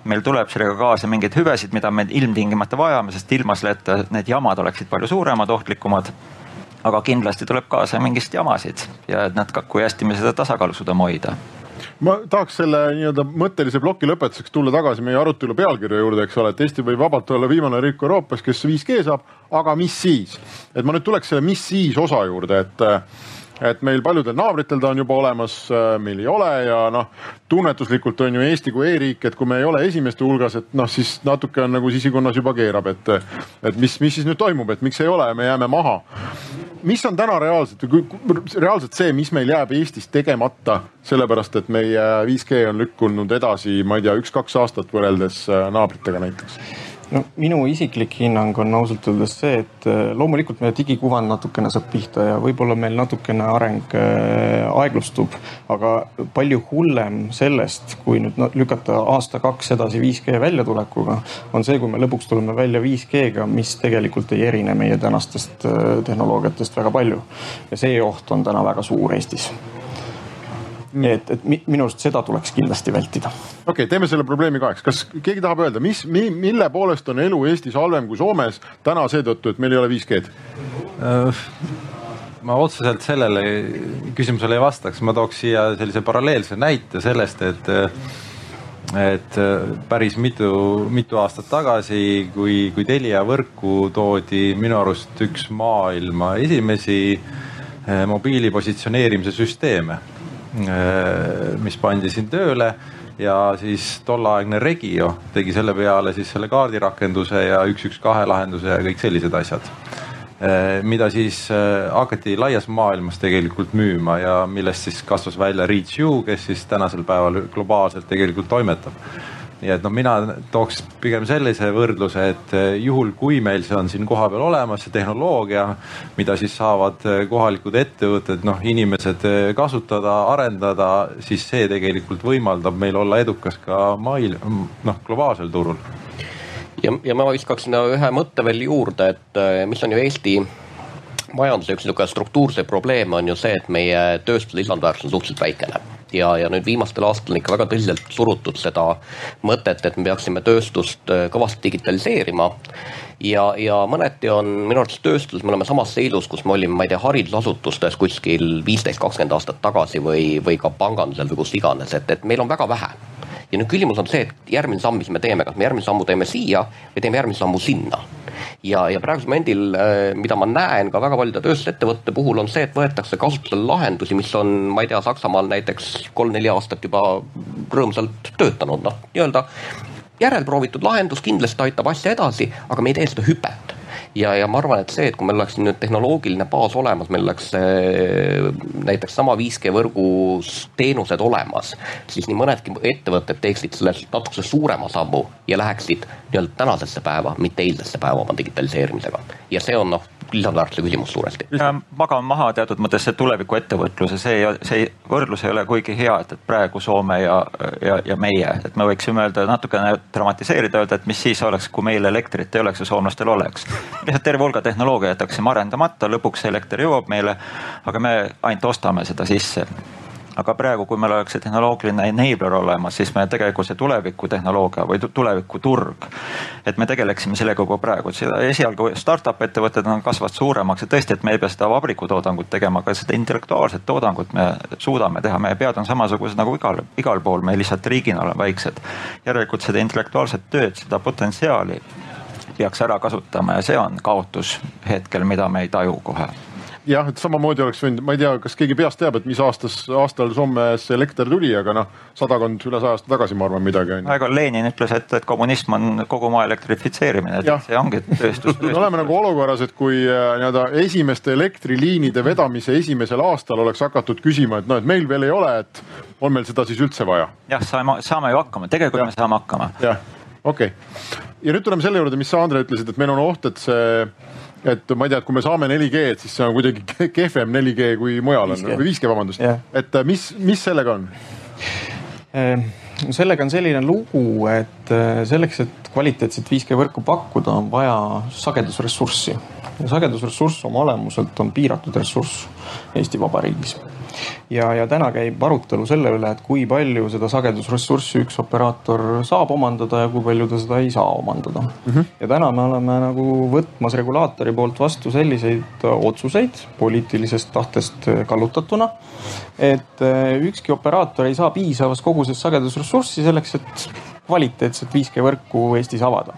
meil tuleb sellega kaasa mingeid hüvesid, mida me ilmtingimata vajame, sest ilma selleta need jamad oleksid palju suuremad, ohtlikumad. aga kindlasti tuleb kaasa mingist jamasid ja et nad, kui hästi me seda tasakaalu suudame hoida ma tahaks selle nii-öelda mõttelise ploki lõpetuseks tulla tagasi meie arutelu pealkirja juurde, eks ole, et Eesti võib vabalt olla viimane riik Euroopas, kes 5G saab, aga mis siis? et ma nüüd tuleks selle mis siis osa juurde, et et meil paljudel naabritel ta on juba olemas, äh, meil ei ole ja noh, tunnetuslikult on ju Eesti kui e-riik, et kui me ei ole esimeste hulgas, et noh, siis natuke on nagu sisikonnas juba keerab, et, et mis, mis siis nüüd toimub, et miks ei ole, me jääme maha. mis on täna reaalselt, reaalselt see, mis meil jääb Eestis tegemata, sellepärast et meie 5G on lükkunud edasi, ma ei tea, üks-kaks aastat võrreldes äh, naabritega näiteks no minu isiklik hinnang on ausalt öeldes see, et äh, loomulikult meie digikuvand natukene saab pihta ja võib-olla meil natukene areng äh, aeglustub, aga palju hullem sellest, kui nüüd lükata aasta-kaks edasi 5G väljatulekuga, on see, kui me lõpuks tuleme välja 5G-ga, mis tegelikult ei erine meie tänastest äh, tehnoloogiatest väga palju. ja see oht on täna väga suur Eestis et, et minu arust seda tuleks kindlasti vältida. okei okay,, teeme selle probleemi kaheks, kas keegi tahab öelda, mis, mille poolest on elu Eestis halvem kui Soomes täna seetõttu, et meil ei ole 5G-d? Äh, ma otseselt sellele küsimusele ei vastaks, ma tooks siia sellise paralleelse näite sellest, et et päris mitu, mitu aastat tagasi, kui, kui Telia võrku toodi minu arust üks maailma esimesi eh, mobiili positsioneerimise süsteeme mis pandi siin tööle ja siis tolleaegne Regio tegi selle peale siis selle kaardirakenduse ja üks, üks, kahe lahenduse ja kõik sellised asjad. Äh, mida siis äh, hakati laias maailmas tegelikult müüma ja millest siis kasvas välja Reach-U, kes siis tänasel päeval globaalselt tegelikult toimetab nii et noh, mina tooks pigem sellise võrdluse, et eh, juhul, kui meil see on siin kohapeal olemas, see tehnoloogia, mida siis saavad eh, kohalikud ettevõtted, noh, inimesed eh, kasutada, arendada, siis see tegelikult võimaldab meil olla edukas ka mail, noh, globaalsel turul. ja, ja ma viskaks sinna ühe mõtte veel juurde, et mis on ju Eesti majanduse üks niisugune struktuurse probleem on ju see, et meie tööstuse lisandväärtus on suhteliselt väikene ja, ja nüüd viimastel aastatel ikka väga tõsiselt surutud seda mõtet, et me peaksime tööstust äh, kõvasti digitaliseerima. ja, ja mõneti on minu arvates tööstuses, me oleme samas seisus, kus me olime, ma ei tea, haridusasutustes kuskil viisteist, kakskümmend aastat tagasi või, või ka pangandusel või kus iganes, et, et meil on väga vähe ja nüüd küsimus on see, et järgmine samm, mis me teeme, kas me järgmise sammu teeme siia või teeme järgmise sammu sinna. ja, ja praegusel momendil, äh, mida ma näen ka väga paljude tööstusettevõtete puhul, on see, et võetakse kasutusele lahendusi, mis on, ma ei tea, Saksamaal näiteks kolm-neli aastat juba rõõmsalt töötanud, noh, nii-öelda järelproovitud lahendus kindlasti aitab asja edasi, aga me ei tee seda hüpet ja, ja ma arvan, et see, et kui meil oleks nüüd tehnoloogiline baas olemas, meil oleks äh, näiteks sama 5G võrgus teenused olemas, siis nii mõnedki ettevõtted teeksid sellest natukese suurema sammu ja läheksid nii-öelda tänasesse päeva, mitte eilsesse päeva oma digitaliseerimisega. ja see on noh, lisandväärtuse küsimus suuresti. magame maha teatud mõttes see tuleviku ettevõtluse, see, see võrdlus ei ole kuigi hea, et, et praegu Soome ja, ja, ja meie, et me võiksime öelda natukene dramatiseerida, öelda, et mis siis oleks, kui meil elektrit ei oleks ja soomlastel oleks. lihtsalt terve hulga tehnoloogia jätaksime arendamata, lõpuks elekter jõuab meile, aga me ainult ostame seda sisse aga praegu, kui meil oleks see tehnoloogiline enabler olemas, siis me tegelikult see tuleviku tehnoloogia või tuleviku turg, et me tegeleksime sellega juba praegu, seda esialgu startup ettevõtted on kasvanud suuremaks ja tõesti, et me ei pea seda vabrikutoodangut tegema, aga seda intellektuaalset toodangut me suudame teha, meie pead on samasugused nagu igal, igal pool, me lihtsalt riigina oleme väiksed. järelikult seda intellektuaalset tööd, seda potentsiaali peaks ära kasutama ja see on kaotus hetkel, mida me ei taju kohe jah, et samamoodi oleks võinud, ma ei tea, kas keegi peast teab, et mis aastas, aastal Soomes elekter tuli, aga noh, sadakond üle saja aasta tagasi, ma arvan, midagi on ju. ega Lenin ütles, et, et kommunism on kogu maa elektrifitseerimine, et see ongi tööstus. me oleme nagu olukorras, et kui äh, nii-öelda esimeste elektriliinide vedamise esimesel aastal oleks hakatud küsima, et noh, et meil veel ei ole, et on meil seda siis üldse vaja? jah, saame, saame ju hakkama, tegelikult ja. me saame hakkama. jah, okei okay. ja nüüd tuleme selle juurde, mis sa, Andre, ütlesid, et meil on oht, et see et ma ei tea, et kui me saame 4G-d, siis see on kuidagi kehvem 4G kui mujal on. Või 5G, vabandust. Yeah.. et äh, mis, mis sellega on? Ehm, sellega on selline lugu, et äh, selleks, et kvaliteetset 5G võrku pakkuda, on vaja sagedusressurssi. ja sagedusressurss oma olemuselt on piiratud ressurss Eesti Vabariigis ja, ja täna käib arutelu selle üle, et kui palju seda sagedusressurssi üks operaator saab omandada ja kui palju ta seda ei saa omandada mm. -hmm. ja täna me oleme nagu võtmas regulaatori poolt vastu selliseid otsuseid poliitilisest tahtest kallutatuna, et eh, ükski operaator ei saa piisavas koguses sagedusressurssi selleks, et kvaliteetset 5G võrku Eestis avada.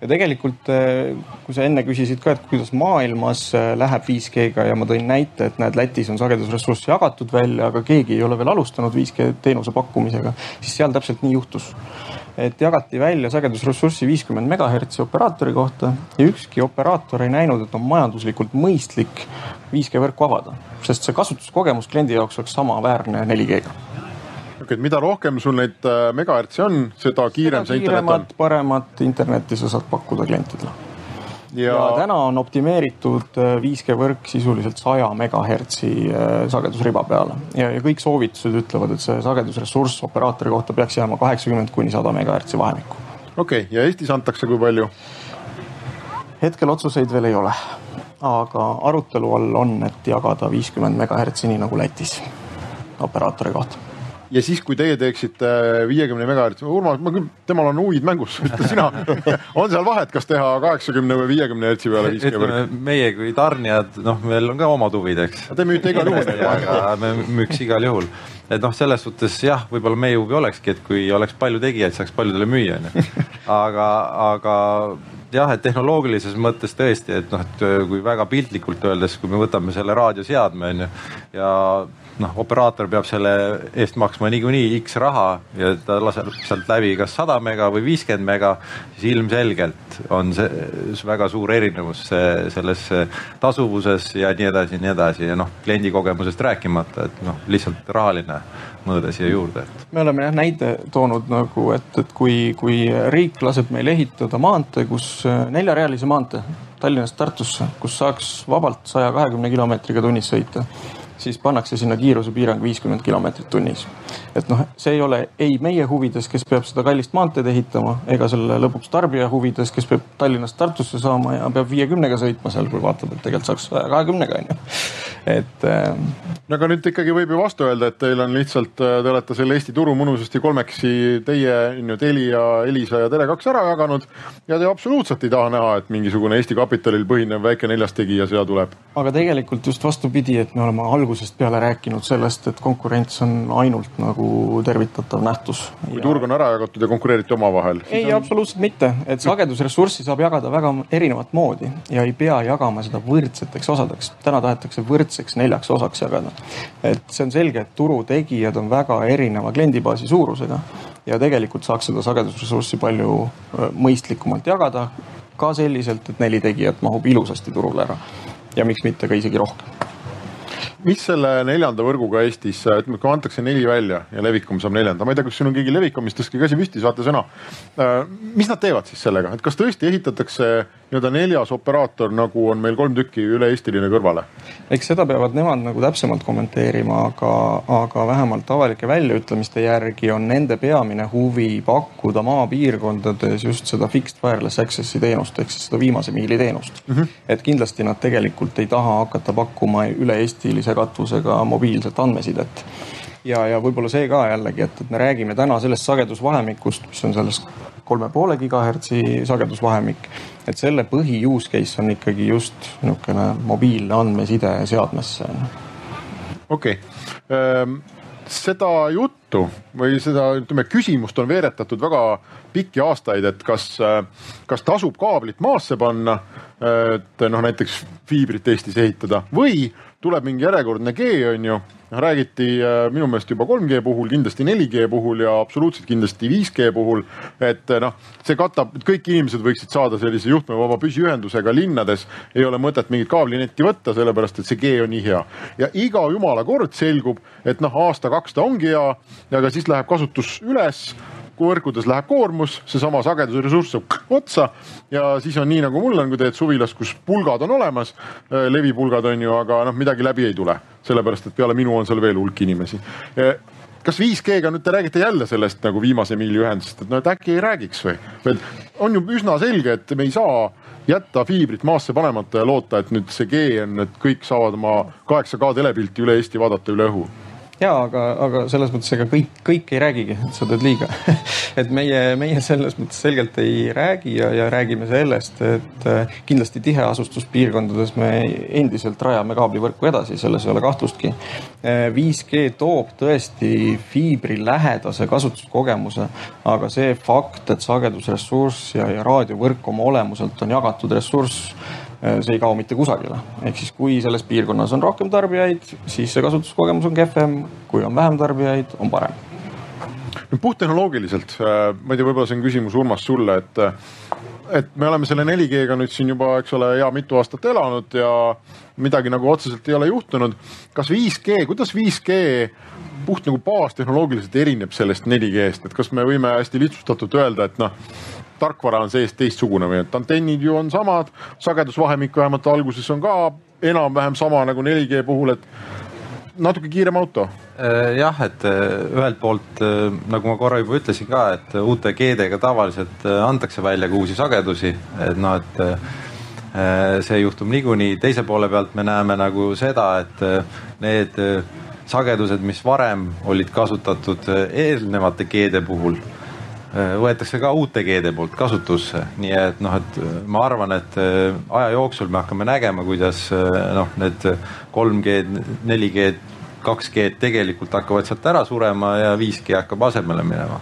ja tegelikult, eh, kui sa enne küsisid ka, et kuidas maailmas eh, läheb 5G-ga ja ma tõin näite, et näed, Lätis on sagedusressurss jagatud välja, aga keegi ei ole veel alustanud 5G teenuse pakkumisega, siis seal täpselt nii juhtus et jagati välja sagedusressurssi viiskümmend megahertsi operaatori kohta ja ükski operaator ei näinud, et on majanduslikult mõistlik 5G võrku avada, sest see kasutuskogemus kliendi jaoks oleks samaväärne 4G-ga okei, et mida rohkem sul neid äh, megahertsi on, seda kiirem see internet on. paremat internetti sa saad pakkuda klientidele. Ja... ja täna on optimeeritud 5G äh, võrk sisuliselt saja megahertsi äh, sagedusriba peale ja, ja kõik soovitused ütlevad, et see sagedusressurss operaatori kohta peaks jääma kaheksakümmend kuni sada megahertsi vahemikku. okei okay., ja Eestis antakse kui palju? hetkel otsuseid veel ei ole, aga arutelu all on, et jagada viiskümmend megahertsi, nii nagu Lätis operaatori kohta ja siis, kui teie teeksite viiekümne megahertsi, Urmas, ma küll, temal on huvid mängus, ütle sina on seal vahet, kas teha kaheksakümne või viiekümne hertsi peale 5G võrk? meie kui tarnijad, noh, meil on ka omad huvid, eks. Te müüte igal juhul neile. aga me müüks igal juhul, et noh, selles suhtes jah, võib-olla meie huvi olekski, et kui oleks palju tegijaid, saaks paljudele müüa, onju. aga, aga jah, et tehnoloogilises mõttes tõesti, et noh, et kui väga piltlikult öeldes, kui me võtame selle raadioseadme onju ja noh, operaator peab selle eest maksma niikuinii X raha ja ta laseb sealt läbi kas sada mega või viiskümmend mega, siis ilmselgelt on see väga suur erinevus selles tasuvuses ja nii edasi ja nii edasi ja noh, kliendi kogemusest rääkimata, et noh, lihtsalt rahaline mõõde siia juurde, et. me oleme jah näite toonud nagu, et, et kui, kui riik laseb meil ehitada maantee, kus neljarealise maantee Tallinnast Tartusse, kus saaks vabalt saja kahekümne kilomeetriga tunnis sõita siis pannakse sinna kiirusepiirang viiskümmend kilomeetrit tunnis. et noh, see ei ole ei meie huvides, kes peab seda kallist maanteed ehitama, ega selle lõpuks tarbija huvides, kes peab Tallinnast Tartusse saama ja peab viiekümnega sõitma seal, kui vaatab, et tegelikult saaks saja kahekümnega onju. et. Äh, no aga nüüd ikkagi võib ju vastu öelda, et teil on lihtsalt, äh, te olete selle Eesti turu mõnusasti kolmekesi teie, on ju, Telia, Elisa ja Tele2 ära jaganud. ja te absoluutselt ei taha näha, et mingisugune Eesti kapitalil põhinev väike neljas tegija siia tuleb. aga tegelikult just vastupidi, et me oleme algusest peale rääkinud sellest, et konkurents on ainult nagu tervitatav nähtus. kui ja... turg on ära jagatud ja konkureerite omavahel? ei on..., absoluutselt mitte, et sagedusressurssi saab jagada väga erinevat moodi ja ei pea jagama seda võrdseteks osadeks. täna tahetakse võrdseks neljaks osaks jagada et see on selge, et turutegijad on väga erineva kliendibaasi suurusega ja tegelikult saaks seda sagedusressurssi palju mõistlikumalt jagada. ka selliselt, et neli tegijat mahub ilusasti turule ära ja miks mitte ka isegi rohkem mis selle neljanda võrguga Eestis, ütleme, kui antakse neli välja ja Levikom saab neljanda, ma ei tea, kas siin on keegi Levikomist, tõstke käsi püsti, saate sõna. Äh, mis nad teevad siis sellega, et kas tõesti ehitatakse nii-öelda neljas operaator, nagu on meil kolm tükki üle-eestiline kõrvale? eks seda peavad nemad nagu täpsemalt kommenteerima, aga, aga vähemalt avalike väljaütlemiste järgi on nende peamine huvi pakkuda maapiirkondades just seda fixed wireless access'i teenust ehk siis seda viimase miili teenust mm. -hmm. et kindlasti nad tegelikult ei taha hakata pakkuma üle-eestilise katusega mobiilset andmesidet. Ja, ja võib-olla see ka jällegi, et, et me räägime täna sellest sagedusvahemikust, mis on selles kolme poole gigahertsi sagedusvahemik. et selle põhi use case on ikkagi just niisugune mobiilne andmeside seadmesse. okei okay. ähm seda juttu või seda, ütleme, küsimust on veeretatud väga pikki aastaid, et kas, kas tasub kaablit maasse panna, et noh, näiteks fiibrit Eestis ehitada või tuleb mingi järjekordne G on ju, noh räägiti äh, minu meelest juba 3G puhul, kindlasti 4G puhul ja absoluutselt kindlasti 5G puhul. et äh, noh, see katab, kõik inimesed võiksid saada sellise juhtmevaba püsiühendusega linnades. ei ole mõtet mingit kaablinetti võtta, sellepärast et see G on nii hea. ja iga jumala kord selgub, et noh, aasta-kaks ta ongi hea, aga siis läheb kasutus üles. Kui võrkudes läheb koormus, seesama sagedusressurss saab otsa. Ja siis on nii nagu mul on, kui teed suvilas, kus pulgad on olemas, äh, levipulgad on ju, aga noh, midagi läbi ei tule, sellepärast et peale minu on seal veel hulk inimesi. Kas 5G-ga nüüd te räägite jälle sellest nagu viimase miili ühendusest, et no et äkki ei räägiks või? või on ju üsna selge, et me ei saa jätta fiibrit maasse panemata ja loota, et nüüd see G on, et kõik saavad oma 8K telepilti üle Eesti vaadata üle õhu ja aga, aga selles mõttes ega kõik, kõik ei räägigi, et sa teed liiga et meie, meie selles mõttes selgelt ei räägi ja, ja räägime sellest, et äh, kindlasti tiheasustuspiirkondades me endiselt rajame kaablivõrku edasi, selles ei ole kahtlustki. 5G äh, toob tõesti fiibri lähedase kasutuskogemuse, aga see fakt, et sagedusressurss ja, ja raadiovõrk oma olemuselt on jagatud ressurss see ei kao mitte kusagile. ehk siis, kui selles piirkonnas on rohkem tarbijaid, siis see kasutuskogemus on kehvem, kui on vähem tarbijaid, on parem. no puhttehnoloogiliselt, äh, ma ei tea, võib-olla see on küsimus Urmas sulle, et, et me oleme selle 4G-ga nüüd siin juba, eks ole, hea mitu aastat elanud ja midagi nagu otseselt ei ole juhtunud. kas 5G, kuidas 5G puht nagu baastehnoloogiliselt erineb sellest 4G-st, et kas me võime hästi lihtsustatult öelda, et noh tarkvara on sees teistsugune või? Et antennid ju on samad, sagedusvahemik vähemalt alguses on ka enam-vähem sama nagu 4G puhul, et natuke kiirem auto. Äh, jah, et äh, ühelt poolt äh, nagu ma korra juba ütlesin ka, et uute G-dega tavaliselt antakse välja ka uusi sagedusi, et noh, et see juhtub niikuinii. teise poole pealt me näeme nagu seda, et need sagedused, mis varem olid kasutatud eelnevate G-de puhul võetakse ka uute G-de poolt kasutusse, nii et noh, et äh, ma arvan, et äh, aja jooksul me hakkame nägema, kuidas noh, need 3G-d, 4G-d, 2G-d tegelikult hakkavad sealt ära surema ja 5G hakkab asemele minema.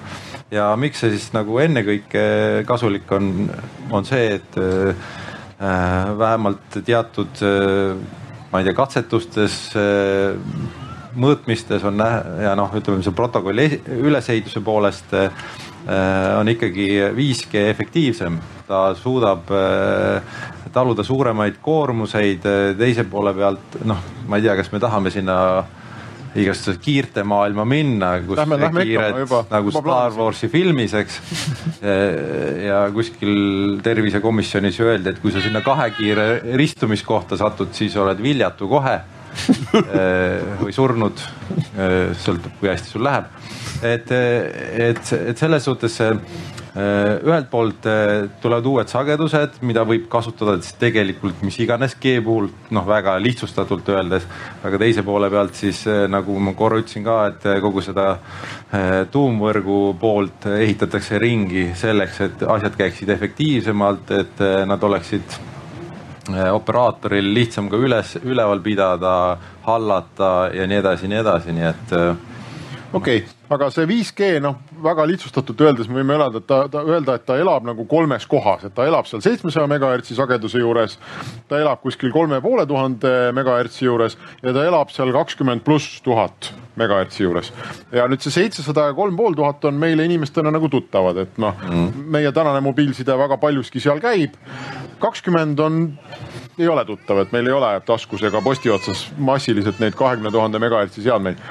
ja miks see siis nagu ennekõike kasulik on, on see, et äh, vähemalt teatud äh, ma ei tea, katsetustes äh, mõõtmistes on ja noh, ütleme see protokolli ülesehituse poolest äh, Äh, on ikkagi 5G efektiivsem, ta suudab äh, taluda suuremaid koormuseid, äh, teise poole pealt noh, ma ei tea, kas me tahame sinna igasuguses kiirte maailma minna, kus lähme, lähme kiired juba, nagu juba Star Warsi filmis, eks. ja kuskil tervisekomisjonis öeldi, et kui sa sinna kahe kiire ristumiskohta satud, siis oled viljatu kohe või surnud, sõltub, kui hästi sul läheb et, et, et selles suhtes see ühelt poolt tulevad uued sagedused, mida võib kasutada siis tegelikult mis iganes G puhul, noh, väga lihtsustatult öeldes. aga teise poole pealt siis nagu ma korra ütlesin ka, et kogu seda tuumvõrgu poolt ehitatakse ringi selleks, et asjad käiksid efektiivsemalt, et nad oleksid operaatoril lihtsam ka üles, üleval pidada, hallata ja nii edasi nii edasi, nii et. Okei okay,, aga see 5G noh, väga lihtsustatult öeldes me võime elada, et ta, ta öelda, et ta elab nagu kolmes kohas, et ta elab seal seitsmesaja megahertsi sageduse juures. ta elab kuskil kolme poole tuhande megahertsi juures ja ta elab seal kakskümmend pluss tuhat megahertsi juures. ja nüüd see seitsesada ja kolm pool tuhat on meile inimestena nagu tuttavad, et noh mm., meie tänane mobiilside väga paljuski seal käib. kakskümmend on ei ole tuttav, et meil ei ole taskus ega posti otsas massiliselt neid kahekümne tuhande megahertsi seadmeid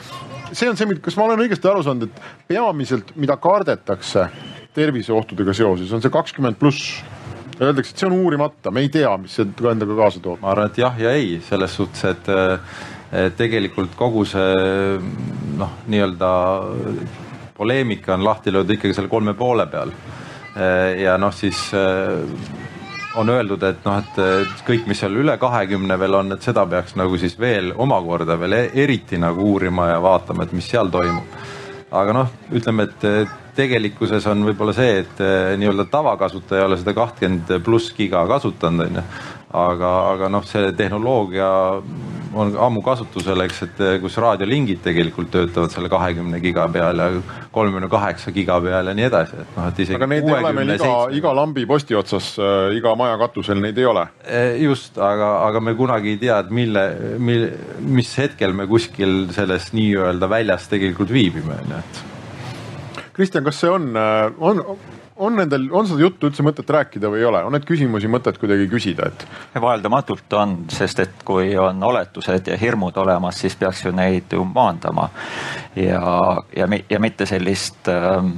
see on see, kas ma olen õigesti aru saanud, et peamiselt, mida kardetakse terviseohtudega seoses, on see kakskümmend pluss Öeldakse, et see on uurimata, me ei tea, mis see endaga kaasa toob. ma arvan, et jah ja ei, selles suhtes, et, et tegelikult kogu see noh, nii-öelda poleemika on lahti löödud ikkagi selle kolme poole peal. ja noh, siis on öeldud, et noh, et kõik, mis seal üle kahekümne veel on, et seda peaks nagu siis veel omakorda veel e-, eriti nagu uurima ja vaatama, et mis seal toimub. aga noh, ütleme, et tegelikkuses on võib-olla see, et eh, nii-öelda tavakasutaja ei ole seda kahtekümmend pluss giga kasutanud, on ju. aga, aga noh, see tehnoloogia on ammu kasutusel, eks, et eh, kus raadiolingid tegelikult töötavad selle kahekümne giga peal ja kolmekümne kaheksa giga peal ja nii edasi, et noh, et isegi. aga neid ei ole meil iga, iga lambi posti otsas äh,, iga maja katusel neid ei ole. Eh, just, aga, aga me kunagi ei tea, et mille, mille, mis hetkel me kuskil selles nii-öelda väljas tegelikult viibime, on ju, et. Kristjan, kas see on, on on nendel, on seda juttu üldse mõtet rääkida või ei ole, on neid küsimusi mõtet kuidagi küsida, et? vaieldamatult on, sest et kui on oletused ja hirmud olemas, siis peaks ju neid ju maandama. ja, ja, ja mitte sellist ähm,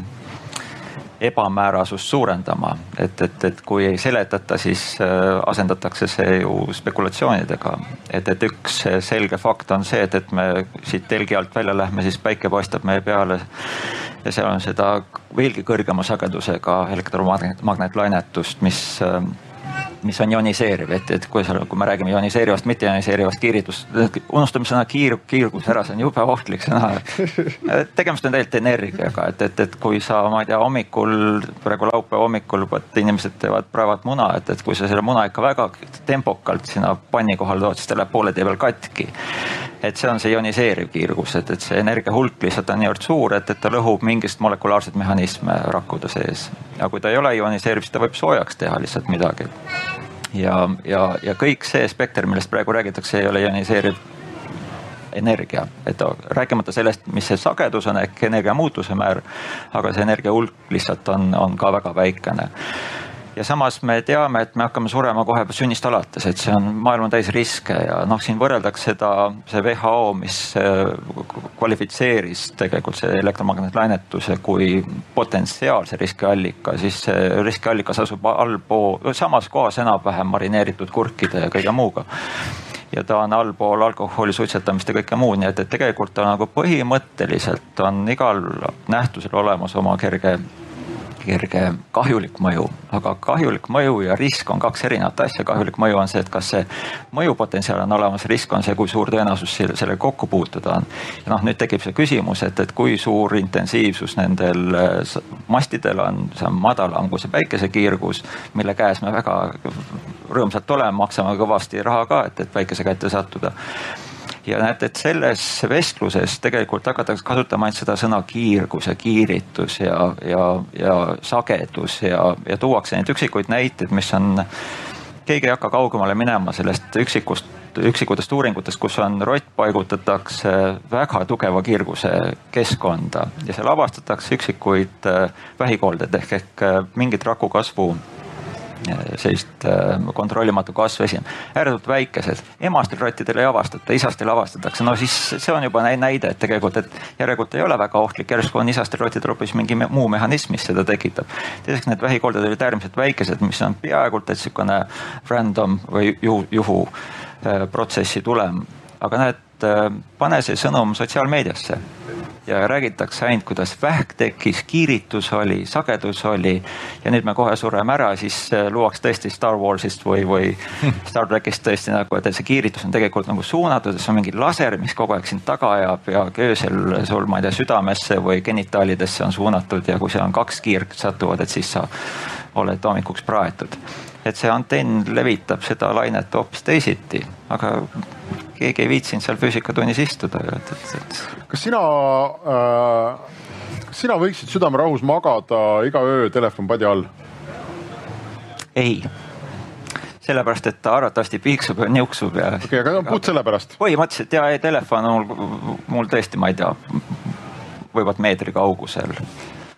ebamäärasust suurendama, et, et, et kui ei seletata, siis äh, asendatakse see ju spekulatsioonidega. et, et üks selge fakt on see, et, et me siit telgi alt välja lähme, siis päike paistab meie peale ja seal on seda veelgi kõrgema sagedusega elektromagnetlainetust, mis ähm, mis on ioniseeriv, et, et kui seal, kui me räägime ioniseerivast, mitte ioniseerivast kiiritust, unustame sõna kiir, kiirgus ära, see on jube ohtlik sõna. tegemist on tegelikult energiaga, et, et, et kui sa, ma ei tea, hommikul, praegu laupäeva hommikul, vot inimesed teevad praevat muna, et, et kui sa selle muna ikka väga tempokalt sinna panni kohale tood, siis ta läheb poole tee peal katki. Et see on see ioniseeriv kiirgus, et, et see energia hulk lihtsalt on niivõrd suur, et, et ta lõhub mingist molekulaarseid mehhanisme rakkude sees. ja kui ta ei ole ioniseeriv, siis ta võib soojaks teha lihtsalt midagi. Ja, ja, ja kõik see spekter, millest praegu räägitakse, ei ole ioniseeriv energia, et rääkimata sellest, mis see sagedus on ehk energia muutuse määr, aga see energia hulk lihtsalt on, on ka väga väikene ja samas me teame, et me hakkame surema kohe sünnist alates, et see on, maailm on täis riske ja noh, siin võrreldakse seda, see WHO, mis äh, kvalifitseeris tegelikult see elektromagneetlainetuse kui potentsiaalse riskiallika, siis see riskiallikas asub allpool, samas kohas enam-vähem marineeritud kurkide ja kõige muuga. Ja ta on allpool alkoholi suitsetamist ja kõike muud, nii et, et tegelikult ta nagu põhimõtteliselt on igal nähtusel olemas oma kerge kerge kahjulik mõju, aga kahjulik mõju ja risk on kaks erinevat asja. kahjulik mõju on see, et kas see mõjupotentsiaal on olemas, risk on see, kui suur tõenäosus sellega kokku puutuda on. ja noh, nüüd tekib see küsimus, et, et kui suur intensiivsus nendel äh, mastidel on, see on madalam kui see päikesekiirgus, mille käes me väga rõõmsalt oleme, maksame kõvasti raha ka, et, et päikese kätte sattuda ja näete, et selles vestluses tegelikult hakatakse kasutama ainult seda sõna kiirgus ja kiiritus ja, ja, ja sagedus ja, ja tuuakse neid üksikuid näiteid, mis on, keegi ei hakka kaugemale minema sellest üksikust üksikutest uuringutest, kus on rott paigutatakse väga tugeva kiirguse keskkonda ja seal avastatakse üksikuid äh, vähikoldeid ehk, ehk äh, mingit raku kasvu sellist äh, kontrollimatu kasv esineb. ääretult väikesed, emastel rottidel ei avastata, isastel avastatakse, no siis see on juba näide, et tegelikult, et järelikult ei ole väga ohtlik, järsku on isastel rottidel hoopis mingi muu mehhanism, mis seda tekitab. teiseks, need vähikolded olid äärmiselt väikesed, mis on peaaegu et sihukene random või juhu, juhu äh, protsessi tulem. aga näed, äh, pane see sõnum sotsiaalmeediasse ja räägitakse ainult, kuidas vähk tekkis, kiiritus oli, sagedus oli. ja nüüd me kohe sureme ära, siis luuakse tõesti Star Warsist või, või Star trackist tõesti nagu, et see kiiritus on tegelikult nagu suunatud, et see on mingi laser, mis kogu aeg sind taga ajab ja öösel sul, ma ei tea, südamesse või genitaalidesse on suunatud ja kui seal on kaks kiirt satuvad, et siis sa oled hommikuks praetud. et see antenn levitab seda lainet hoopis teisiti, aga keegi ei viitsinud seal füüsikatunnis istuda, et, et, et. kas sina äh,, kas sina võiksid südamerahus magada iga öö telefon padja all? ei sellepärast, et ta arvatavasti piiksub ja niuksub ja. okei okay,, aga puht sellepärast? põhimõtteliselt ja telefon on mul, mul tõesti, ma ei tea, võivad meetri kaugusel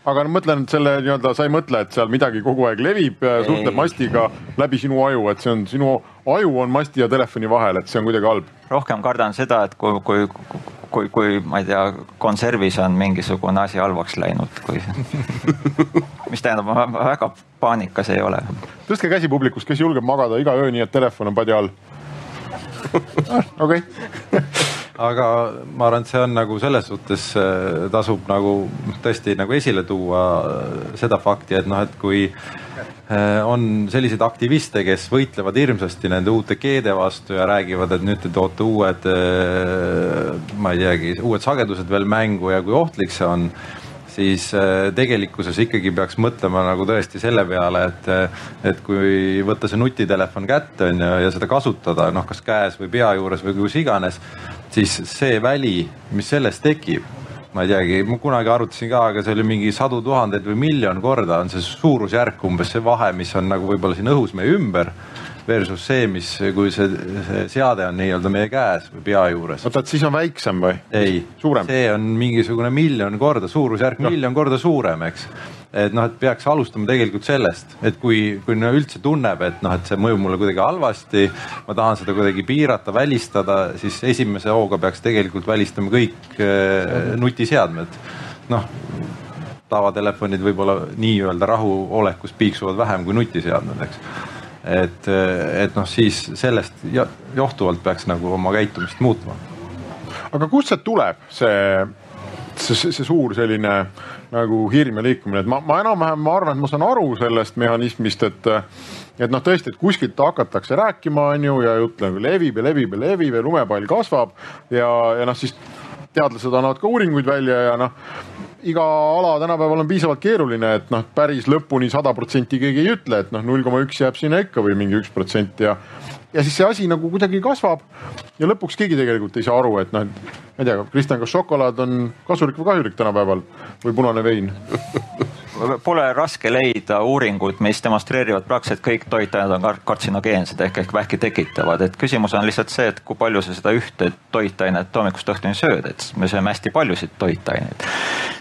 aga no mõtlen selle nii-öelda, sa ei mõtle, et seal midagi kogu aeg levib, suhtleb mastiga läbi sinu aju, et see on sinu aju on masti ja telefoni vahel, et see on kuidagi halb? rohkem kardan seda, et kui, kui, kui, kui ma ei tea, konservis on mingisugune asi halvaks läinud, kui mis tähendab, ma väga paanikas ei ole. tõstke käsi publikus, kes julgeb magada iga öö nii, et telefon on padja all. okei aga ma arvan, et see on nagu selles suhtes äh, tasub nagu tõesti nagu esile tuua äh, seda fakti, et noh, et kui äh, on selliseid aktiviste, kes võitlevad hirmsasti nende uute G-de vastu ja räägivad, et nüüd te toote uued, ma ei teagi, uued sagedused veel mängu ja kui ohtlik see on siis tegelikkuses ikkagi peaks mõtlema nagu tõesti selle peale, et, et kui võtta see nutitelefon kätte on ju ja seda kasutada noh, kas käes või pea juures või kus iganes, siis see väli, mis sellest tekib, ma ei teagi, ma kunagi arvutasin ka, aga see oli mingi sadu tuhandeid või miljon korda on see suurusjärk umbes see vahe, mis on nagu võib-olla siin õhus meie ümber versus see, mis, kui see, see seade on nii-öelda meie käes või pea juures. oota, et siis on väiksem või? ei, see on mingisugune miljon korda, suurusjärk no. miljon korda suurem, eks et noh, et peaks alustama tegelikult sellest, et kui, kui no üldse tunneb, et noh, et see mõjub mulle kuidagi halvasti, ma tahan seda kuidagi piirata, välistada, siis esimese hooga peaks tegelikult välistama kõik äh, nutiseadmed. noh, tavatelefonid võib-olla nii-öelda rahuolekus piiksuvad vähem kui nutiseadmed, eks et, et noh, siis sellest johtuvalt peaks nagu oma käitumist muutma. aga kust see tuleb, see, see, see suur selline nagu hirm ja liikumine, et ma, ma enam-vähem, ma arvan, et ma saan aru sellest mehhanismist, et et noh, tõesti, et kuskilt hakatakse rääkima, on ju, ja jutt nagu levib ja levib ja levib ja lumepall kasvab ja, ja noh, siis teadlased annavad ka uuringuid välja ja noh, iga ala tänapäeval on piisavalt keeruline, et noh, päris lõpuni sada protsenti keegi ei ütle, et noh, null koma üks jääb sinna ikka või mingi üks protsent ja ja siis see asi nagu kuidagi kasvab. Ja lõpuks keegi tegelikult ei saa aru, et noh, et ma ei tea, Kristjan, kas šokolaad on kasulik või kahjulik tänapäeval või punane vein Pole raske leida uuringut, mis demonstreerivad praktiliselt kõik toitained on kartsinogeensed ehk, ehk vähki tekitavad, et küsimus on lihtsalt see, et kui palju sa seda ühte toitainet hommikust õhtuni sööd, et me sööme hästi paljusid toitaineid.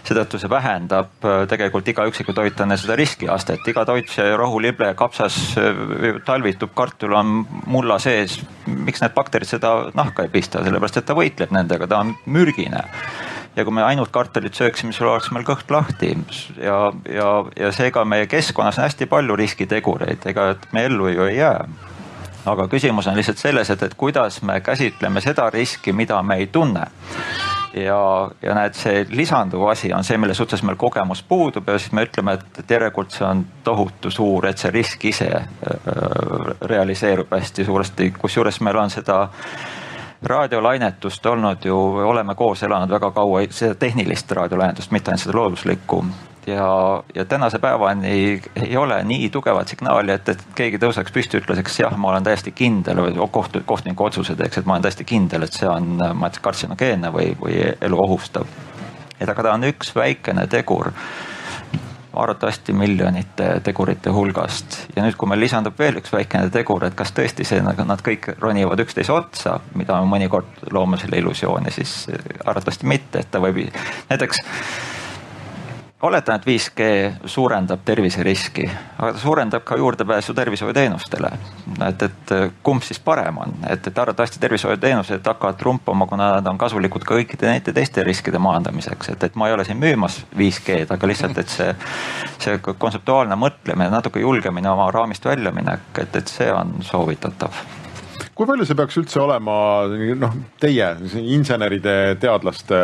seetõttu see vähendab äh, tegelikult iga üksiku toitaine seda riskiastet, iga toit, see rohulible, kapsas, äh, talvitub, kartul on mulla sees. miks need bakterid seda nahka ei pista, sellepärast et ta võitleb nendega, ta on mürgine ja kui me ainult kartulit sööksime, siis oleks meil kõht lahti. Ja, ja, ja seega meie keskkonnas on hästi palju riskitegureid, ega me ellu ju ei jää. aga küsimus on lihtsalt selles, et, et kuidas me käsitleme seda riski, mida me ei tunne. Ja, ja näed, see lisanduv asi on see, mille suhtes meil kogemus puudub ja siis me ütleme, et, järelikult see on tohutu suur, et see risk ise äh, realiseerub hästi suuresti, kusjuures meil on seda raadiolainetust olnud ju, oleme koos elanud väga kaua, seda tehnilist raadiolainetust, mitte ainult seda looduslikku. ja, ja tänase päevani ei, ei ole nii tugevat signaali, et, et keegi tõuseks püsti, ütleks jah, ma olen täiesti kindel või kohtu, kohtuniku otsuse teeks, et ma olen täiesti kindel, et see on, ma ei tea, kartsinogeenne või, või elu ohustav. et aga ta on üks väikene tegur arvatavasti miljonite tegurite hulgast. ja nüüd, kui meil lisandub veel üks väikene tegur, et kas tõesti see, nagu nad kõik ronivad üksteise otsa, mida me mõnikord loome selle illusiooni, siis arvatavasti mitte, et ta võib näiteks oletan, et 5G suurendab terviseriski, aga ta suurendab ka juurdepääsu tervishoiuteenustele. et, et kumb siis parem on, et, et arvatavasti tervishoiuteenused hakkavad trumpama, kuna nad on kasulikud ka kõikide nende teiste riskide maandamiseks, et, et ma ei ole siin müümas 5G-d, aga lihtsalt, et see, see kontseptuaalne mõtlemine, natuke julgemini oma raamist väljaminek, et, et see on soovitatav. Kui palju see peaks üldse olema noh, teie inseneride, teadlaste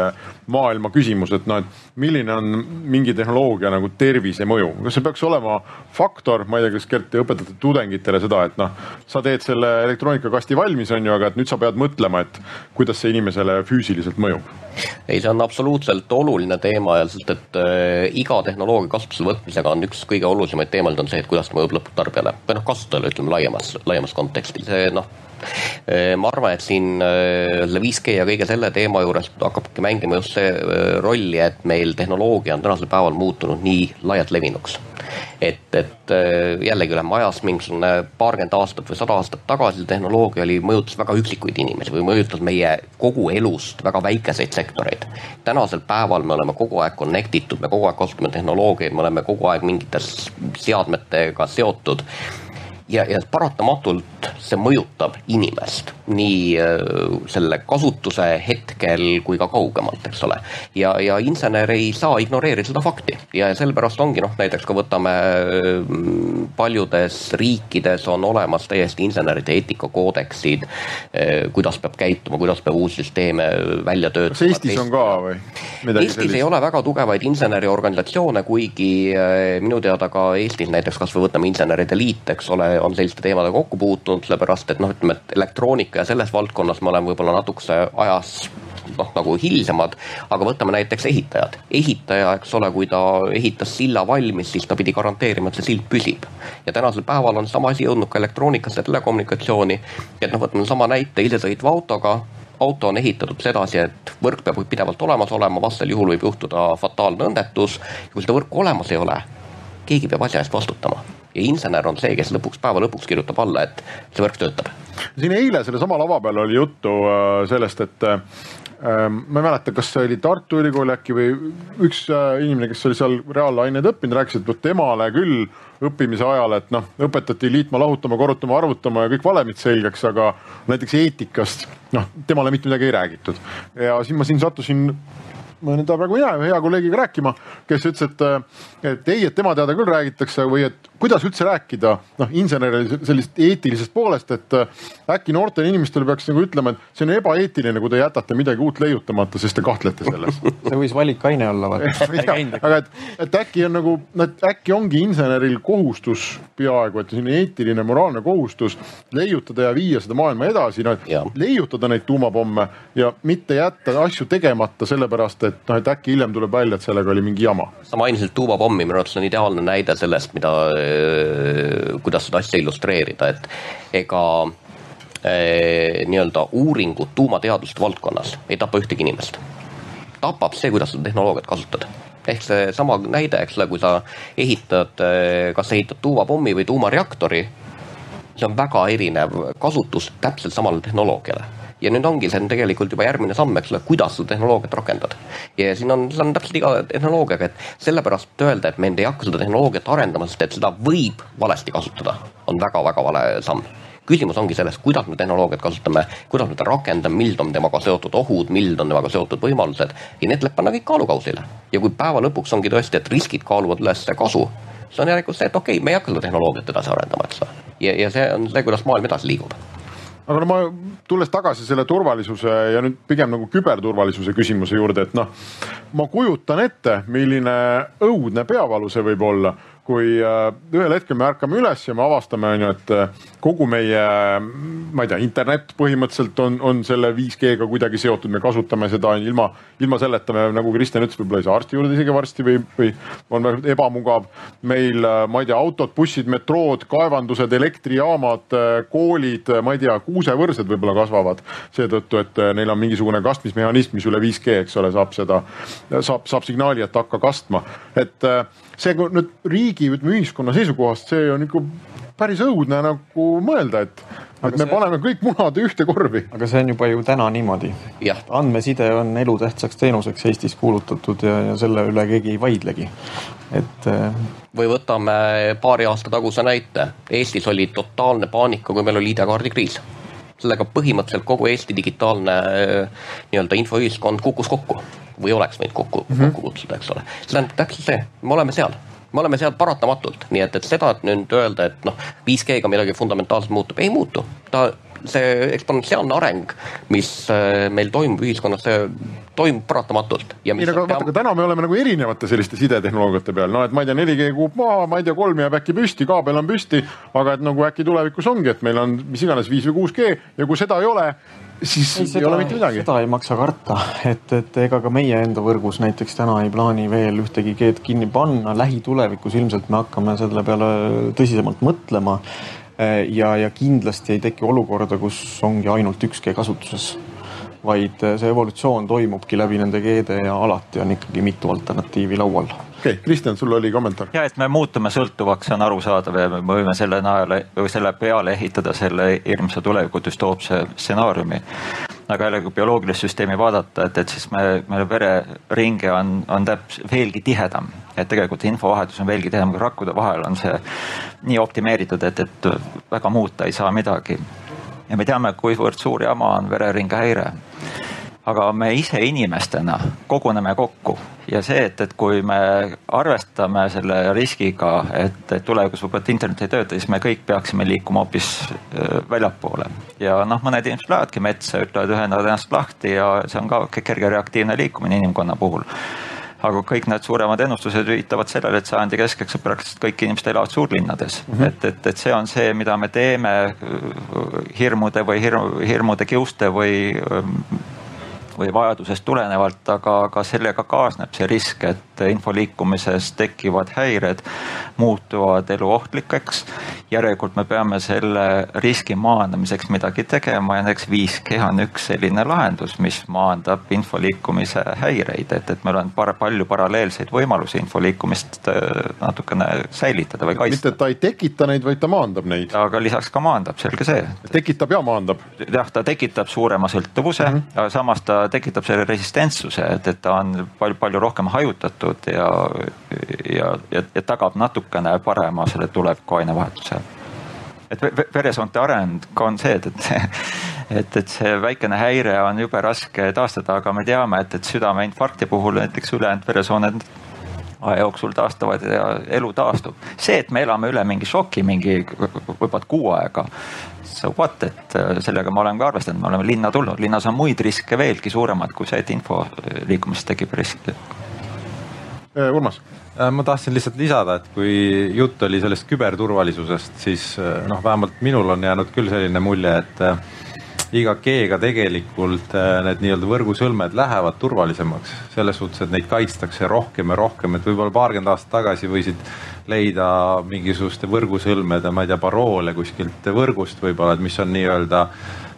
maailma küsimus, et noh, et milline on mingi tehnoloogia nagu tervise mõju, kas see peaks olema faktor, ma ei tea, kas Gert te õpetate tudengitele seda, et noh, sa teed selle elektroonikakasti valmis, on ju, aga et nüüd sa pead mõtlema, et kuidas see inimesele füüsiliselt mõjub? ei, see on absoluutselt oluline teema ja sest, et äh, iga tehnoloogia kasutusele võtmisega on üks kõige olulisemaid teemasid on see, et kuidas ta mõjub lõpptarbijale või noh, kasutajale ütleme laiemas, laiemas kontekstis, see noh äh, ma arvan, et siin äh, selle 5G ja kõige selle teema juures hakkabki mängima just see äh, rolli, et meil tehnoloogia on tänasel päeval muutunud nii laialt levinuks et, et äh, jällegi oleme ajas mingisugune paarkümmend aastat või sada aastat tagasi tehnoloogia oli, mõjutas väga üksikuid inimesi või mõjutas meie kogu elust väga väikeseid sektoreid. tänasel päeval me oleme kogu aeg connect itud, me kogu aeg kasutame tehnoloogiaid, me oleme kogu aeg mingites seadmetega seotud ja, ja paratamatult see mõjutab inimest nii äh, selle kasutuse hetkel kui ka kaugemalt, eks ole. ja, ja insener ei saa ignoreerida seda fakti ja sellepärast ongi noh, näiteks kui võtame mm, paljudes riikides on olemas täiesti inseneride eetikakoodeksid, äh, kuidas peab käituma, kuidas peab uusi süsteeme välja töötama. kas Eestis on ka või? Eestis sellist? ei ole väga tugevaid inseneriorganisatsioone, kuigi äh, minu teada ka Eestis näiteks kasvõi võtame Inseneride Liit, eks ole, on selliste teemadega kokku puutunud, sellepärast et noh, ütleme, et elektroonika ja selles valdkonnas me oleme võib-olla natukese ajas noh, nagu hilisemad, aga võtame näiteks ehitajad. ehitaja, eks ole, kui ta ehitas silla valmis, siis ta pidi garanteerima, et see sild püsib. ja tänasel päeval on sama asi jõudnud ka elektroonikasse ja telekommunikatsiooni. et noh, võtame sama näite isesõitva autoga auto on ehitatud sedasi, et võrk peab pidevalt olemas olema, vastasel juhul võib juhtuda fataalne õnnetus. kui seda võrku olemas ei ole, keegi peab asja eest vastutama ja insener on see, kes lõpuks, päeva lõpuks kirjutab alla, et see võrk töötab. siin eile sellesama lava peal oli juttu äh, sellest, et äh, ma ei mäleta, kas see oli Tartu Ülikool äkki või üks äh, inimene, kes oli seal reaalaineid õppinud, rääkis, et vot temale küll õppimise ajal, et noh, õpetati liitma, lahutama, korrutama, arvutama ja kõik valemid selgeks, aga näiteks eetikast noh, temale mitte midagi ei räägitud. ja siis ma siin sattusin ma nüüd praegu mina ühe hea kolleegiga rääkima, kes ütles, et, et ei, et tema teada küll räägitakse või et kuidas üldse rääkida noh, inseneril sellisest eetilisest poolest, et äkki noortele inimestele peaks nagu ütlema, et see on ebaeetiline, kui te jätate midagi uut leiutamata, sest te kahtlete selles. see võis valikaine olla aga et, et äkki on nagu, et äkki ongi inseneril kohustus peaaegu, et selline eetiline, moraalne kohustus leiutada ja viia seda maailma edasi, noh et leiutada neid tuumapomme ja mitte jätta asju tegemata sellepärast, et noh, et äkki hiljem tuleb välja, et sellega oli mingi jama. sa mainisid tuumapommi, minu arvates on ideaalne näide sellest, mida, kuidas seda asja illustreerida, et ega nii-öelda uuringud tuumateaduste valdkonnas ei tapa ühtegi inimest. tapab see, kuidas seda tehnoloogiat kasutad ehk seesama näide, eks ole, kui sa ehitad, kas ehitad tuumapommi või tuumareaktori, see on väga erinev kasutus täpselt samale tehnoloogiale ja nüüd ongi, see on tegelikult juba järgmine samm, eks ole, kuidas seda tehnoloogiat rakendad. ja siin on, see on täpselt iga tehnoloogiaga, et sellepärast öelda, et me ei hakka seda tehnoloogiat arendama, sest et seda võib valesti kasutada, on väga-väga vale samm küsimus ongi selles, kuidas me tehnoloogiat kasutame, kuidas me teda rakendame, millised on temaga seotud ohud, millised on temaga seotud võimalused ja need tuleb panna kõik kaalukausile. ja kui päeva lõpuks ongi tõesti, et riskid kaaluvad üles kasu, siis on järelikult see, et okei okay,, me ei hakka seda tehnoloogiat edasi arendama, eks ole. ja, ja see on see, kuidas maailm edasi liigub aga no ma tulles tagasi selle turvalisuse ja nüüd pigem nagu küberturvalisuse küsimuse juurde, et noh, ma kujutan ette, milline õudne peavalu see võib olla, kui äh, ühel hetkel me ärkame üles ja me avastame, on ju, et äh, kogu meie, ma ei tea, internet põhimõtteliselt on, on selle 5G-ga kuidagi seotud, me kasutame seda ilma, ilma selleta me, nagu Kristjan ütles, võib-olla ei saa arsti juurde isegi varsti või, või on ebamugav. meil, äh, ma ei tea, autod, bussid, metrood, kaevandused, elektrijaamad, koolid, ma ei tea, kuusevõrsed võib-olla kasvavad seetõttu, et neil on mingisugune kastmismehhanism, mis üle 5G, eks ole, saab seda, saab, saab signaali, et hakka kastma, et see nüüd riigi, ütleme ühiskonna seisukohast, see on ikka päris õudne nagu mõelda, et, et me see... paneme kõik munad ühte korvi. aga see on juba ju täna niimoodi. andmeside on elutähtsaks teenuseks Eestis kuulutatud ja, ja selle üle keegi ei vaidlegi, et. Äh, või võtame paari aasta taguse näite. Eestis oli totaalne paanika, kui meil oli ID-kaardi kriis sellega põhimõtteliselt kogu Eesti digitaalne äh, nii-öelda infoühiskond kukkus kokku või oleks võinud kokku mm, -hmm. kokku kutsuda, eks ole. see tähendab täpselt see, me oleme seal me oleme seal paratamatult, nii et, et seda, et nüüd öelda, et noh, 5G-ga midagi fundamentaalselt muutub, ei muutu. ta see eksponentsiaalne areng, mis äh, meil toimub ühiskonnas, see toimub paratamatult. ei, aga vaata, aga täna me oleme nagu erinevate selliste sidetehnoloogiate peal, no et ma ei tea, 4G kukub maha, ma ei tea, kolm jääb äkki püsti, kaabel on püsti, aga et nagu äkki tulevikus ongi, et meil on mis iganes viis või 6G ja kui seda ei ole, siis ei, seda, ei ole mitte midagi. seda ei maksa karta, et, et ega ka meie enda võrgus näiteks täna ei plaani veel ühtegi G-d kinni panna, lähitulevikus ilmselt me hakkame selle peale tõsisemalt mõtlema ja, ja kindlasti ei teki olukorda, kus ongi ainult üks G kasutuses vaid see evolutsioon toimubki läbi nende G-de ja alati on ikkagi mitu alternatiivi laual. okei okay,, Kristjan, sul oli kommentaar? ja, et me muutume sõltuvaks, see on arusaadav ja me võime selle najale või selle peale ehitada selle hirmsa tuleviku düstoopse stsenaariumi. Aga jälle, kui bioloogilist süsteemi vaadata, et, et siis me, meie vereringe on, on täpselt veelgi tihedam. et tegelikult infovahetus on veelgi tihedam, kui rakkude vahel on see nii optimeeritud, et, et väga muuta ei saa midagi ja me teame, kuivõrd suur jama on vereringe häire aga me ise inimestena koguneme kokku ja see, et, et kui me arvestame selle riskiga, et, tulevikus võib-olla internet ei tööta, siis me kõik peaksime liikuma hoopis väljapoole. ja noh, mõned inimesed lähevadki metsa, ütlevad, ühendavad ennast lahti ja see on ka kerge reaktiivne liikumine inimkonna puhul aga kõik need suuremad ennustused viitavad sellele, et sajandi keskeks praktiliselt kõik inimesed elavad suurlinnades mm. -hmm. et, et, et see on see, mida me teeme hirmude või hirm, hirmude kiuste või või vajadusest tulenevalt, aga, aga sellega kaasneb see risk, et info liikumises tekivad häired muutuvad eluohtlikeks. järelikult me peame selle riski maandamiseks midagi tegema ja näiteks 5G on üks selline lahendus, mis maandab info liikumise häireid, et, et meil on par, palju paralleelseid võimalusi info liikumist äh, natukene säilitada või kaitsta. mitte, et ta ei tekita neid, vaid ta maandab neid. aga lisaks ka maandab, selge see. tekitab ja maandab. jah, ta tekitab suurema sõltuvuse mm, -hmm. aga samas ta tekitab selle resistentsuse, et, et ta on palju, palju rohkem hajutatud ja, ja, ja, ja tagab natukene parema selle tuleviku ainevahetuse. et veresoonte areng on see, et, et et, et see väikene häire on jube raske taastada, aga me teame, et, et südameinfarkti puhul näiteks ülejäänud veresooned aja jooksul taastuvad ja elu taastub. see, et me elame üle mingi šoki, mingi võib-olla kuu aega, so what, et äh, sellega ma olen ka arvestanud, me oleme linna tulnud, linnas on muid riske veelgi suuremad kui see, et info liikumisest tekib risk. Äh, Urmas ma tahtsin lihtsalt lisada, et kui jutt oli sellest küberturvalisusest, siis noh, vähemalt minul on jäänud küll selline mulje, et iga G-ga tegelikult need nii-öelda võrgusõlmed lähevad turvalisemaks. selles suhtes, et neid kaitstakse rohkem ja rohkem, et võib-olla paarkümmend aastat tagasi võisid leida mingisuguste võrgusõlmede, ma ei tea, paroole kuskilt võrgust võib-olla, et mis on nii-öelda äh,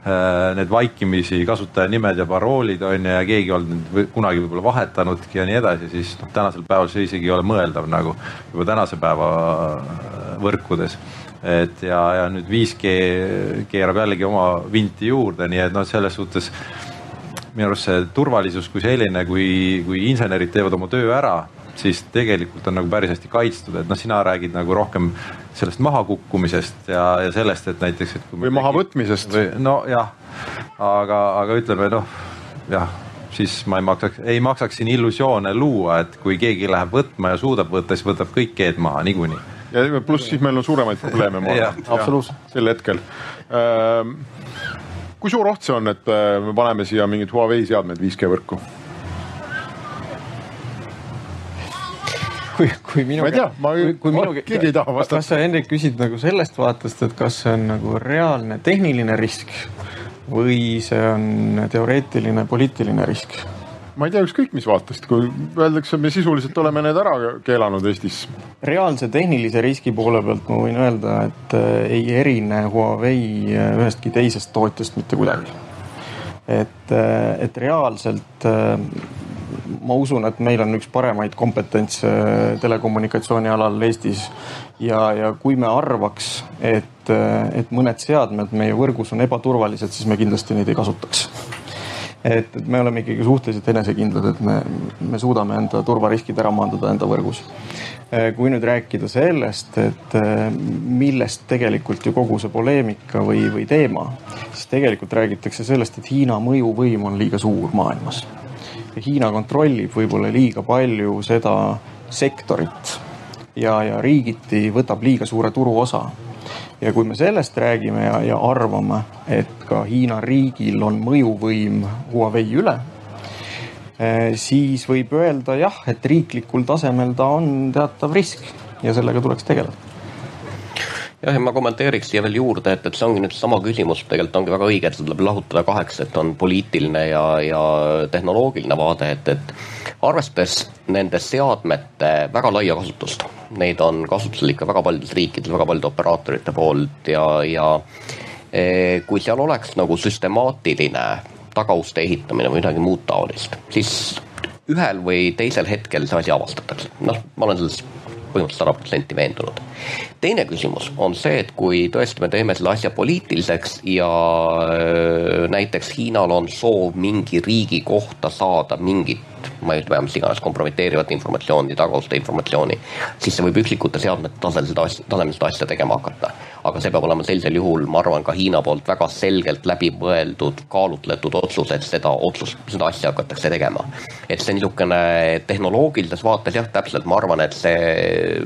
need vaikimisi kasutajanimed ja paroolid on ju ja keegi ei olnud või, kunagi võib-olla vahetanudki ja nii edasi, siis noh, tänasel päeval see isegi ei ole mõeldav nagu juba tänase päeva äh, võrkudes. et ja, ja nüüd 5G keerab jällegi oma vinti juurde, nii et noh, selles suhtes minu arust see turvalisus kui selline, kui, kui insenerid teevad oma töö ära siis tegelikult on nagu päris hästi kaitstud, et noh, sina räägid nagu rohkem sellest mahakukkumisest ja, ja sellest, et näiteks, et. või mahavõtmisest. nojah, aga, aga ütleme noh, jah siis ma ei maksaks, ei maksaks siin illusioone luua, et kui keegi läheb võtma ja suudab võtta, siis võtab kõik G-d maha niikuinii. ja pluss siis meil on suuremaid probleeme, ma arvan. absoluutselt. sel hetkel ähm, kui suur oht see on, et äh, me paneme siia mingid Huawei seadmed 5G võrku? Kui, kui minu. ma ei tea, ma, kui minu, keegi ei taha vastata. kas sa, Hendrik, küsid nagu sellest vaatest, et kas see on nagu reaalne tehniline risk või see on teoreetiline poliitiline risk? ma ei tea, ükskõik mis vaatest, kui öeldakse, me sisuliselt oleme need ära keelanud Eestis. reaalse tehnilise riski poole pealt ma võin öelda, et äh, ei erine Huawei äh, ühestki teisest tootjast mitte kuidagi. et, äh, et reaalselt ma usun, et meil on üks paremaid kompetentse telekommunikatsiooni alal Eestis. ja, ja kui me arvaks, et, et mõned seadmed meie võrgus on ebaturvalised, siis me kindlasti neid ei kasutaks et, et me oleme ikkagi suhteliselt enesekindlad, et me, me suudame enda turvariskid ära maandada enda võrgus. kui nüüd rääkida sellest, et millest tegelikult ju kogu see poleemika või, või teema, siis tegelikult räägitakse sellest, et Hiina mõjuvõim on liiga suur maailmas Hiina kontrollib võib-olla liiga palju seda sektorit ja, ja riigiti võtab liiga suure turuosa. ja kui me sellest räägime ja, ja arvame, et ka Hiina riigil on mõjuvõim Huawei üle, eh, siis võib öelda jah, et riiklikul tasemel ta on teatav risk ja sellega tuleks tegeleda jah, ja ma kommenteeriks siia veel juurde, et, et see ongi nüüd seesama küsimus, tegelikult ongi väga õige, et seda tuleb lahutada kaheks, et on poliitiline ja, ja tehnoloogiline vaade, et, et arvestades nende seadmete väga laia kasutust, neid on kasutusel ikka väga paljudes riikides, väga paljude operaatorite poolt ja, ja e, kui seal oleks nagu süstemaatiline tagauste ehitamine või midagi muud taolist, siis ühel või teisel hetkel see asi avastatakse. noh, ma olen selles põhimõtteliselt sada protsenti veendunud. teine küsimus on see, et kui tõesti me teeme selle asja poliitiliseks ja näiteks Hiinal on soov mingi riigi kohta saada mingit ma ei tea, mis iganes kompromiteerivat informatsiooni, tagauste informatsiooni, siis see võib üksikute seadmete tasel seda asja, tasemel seda asja tegema hakata. Aga see peab olema sellisel juhul, ma arvan, ka Hiina poolt väga selgelt läbimõeldud, kaalutletud otsus, et seda otsust, seda asja hakatakse tegema. et see niisugune tehnoloogilises vaates jah, täpselt, ma arvan, et see,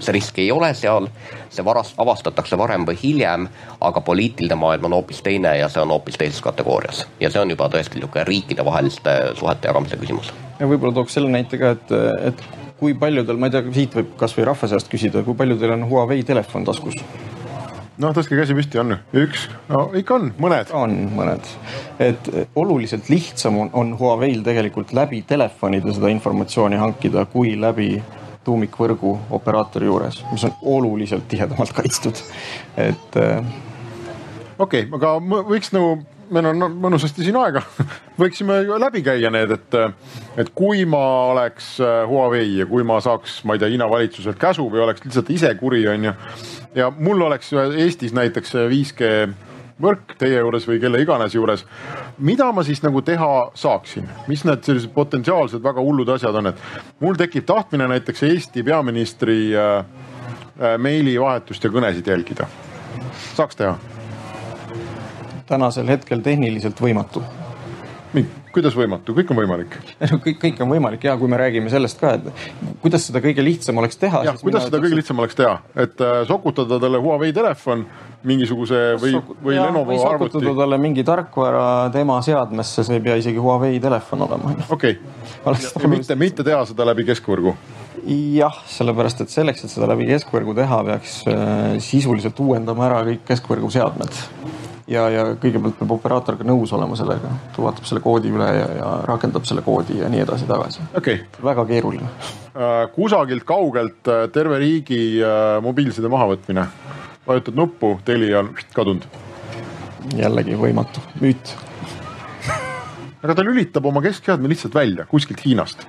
see risk ei ole seal, see varas, avastatakse varem või hiljem, aga poliitiline maailm on hoopis teine ja see on hoopis teises kategoorias. ja see on juba tõesti niisugune riikidevaheliste suhete jagamise küsimus. ja võib-olla tooks selle näite ka, et, et kui paljudel, ma ei tea, siit võib kasvõi rahva seast küsida, kui paljudel on Huawei telefon taskus? noh, tõstke käsi püsti, on üks, no ikka on, mõned. on mõned, et oluliselt lihtsam on, on Huawei'l tegelikult läbi telefonide seda informatsiooni hankida, kui läbi tuumikvõrgu operaatori juures, mis on oluliselt tihedamalt kaitstud, et. Äh, okei okay,, aga võiks nagu meil on mõnusasti siin aega võiksime läbi käia need, et, et kui ma oleks äh, Huawei ja kui ma saaks, ma ei tea, Hiina valitsuselt käsu või oleks lihtsalt ise kuri, on ju. ja mul oleks Eestis näiteks 5G võrk teie juures või kelle iganes juures. mida ma siis nagu teha saaksin, mis need sellised potentsiaalsed väga hullud asjad on, et mul tekib tahtmine näiteks Eesti peaministri äh, äh, meilivahetust ja kõnesid jälgida. saaks teha tänasel hetkel tehniliselt võimatu kuidas võimatu, kõik on võimalik? kõik, kõik on võimalik ja kui me räägime sellest ka, et kuidas seda kõige lihtsam oleks teha. jah, kuidas seda kõige lihtsam oleks teha, et äh, sokutada talle Huawei telefon mingisuguse või, või Lenovo arvuti. sokutada talle mingi tarkvara tema seadmesse, see ei pea isegi Huawei telefon olema. okei okay., mitte, mitte teha seda läbi keskvõrgu jah, sellepärast et selleks, et seda läbi keskvõrgu teha, peaks äh, sisuliselt uuendama ära kõik keskvõrgu seadmed ja, ja kõigepealt peab operaator ka nõus olema sellega, ta vaatab selle koodi üle ja, ja rakendab selle koodi ja nii edasi-tagasi okay.. väga keeruline. Uh,. kusagilt kaugelt uh, terve riigi uh, mobiilside mahavõtmine, vajutad nuppu, Telia on kadunud. jällegi võimatu, müüt. Aga ta lülitab oma keskseadme lihtsalt välja kuskilt Hiinast.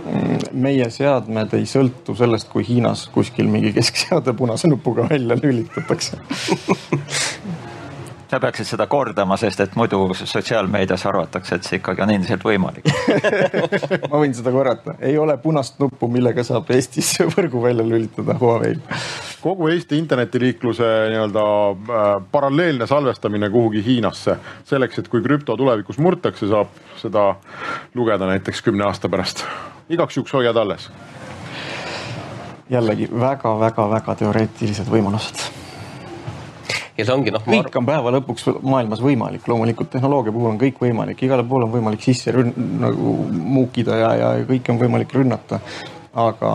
Mm, meie seadmed ei sõltu sellest, kui Hiinas kuskil mingi keskseade punase nupuga välja lülitatakse sa peaksid seda kordama, sest et muidu sotsiaalmeedias arvatakse, et see ikkagi on endiselt võimalik ma võin seda korrata, ei ole punast nuppu, millega saab Eestis võrgu välja lülitada Huawei'l. kogu Eesti internetiliikluse nii-öelda äh, paralleelne salvestamine kuhugi Hiinasse, selleks, et kui krüpto tulevikus murtakse, saab seda lugeda näiteks kümne aasta pärast. igaks juhuks hoiad alles jällegi väga-väga-väga teoreetilised võimalused ja see ongi noh. kõik on päeva lõpuks maailmas võimalik, loomulikult tehnoloogia puhul on kõik võimalik, igale poole on võimalik sisse rünn, nagu muukida ja, ja kõike on võimalik rünnata. aga,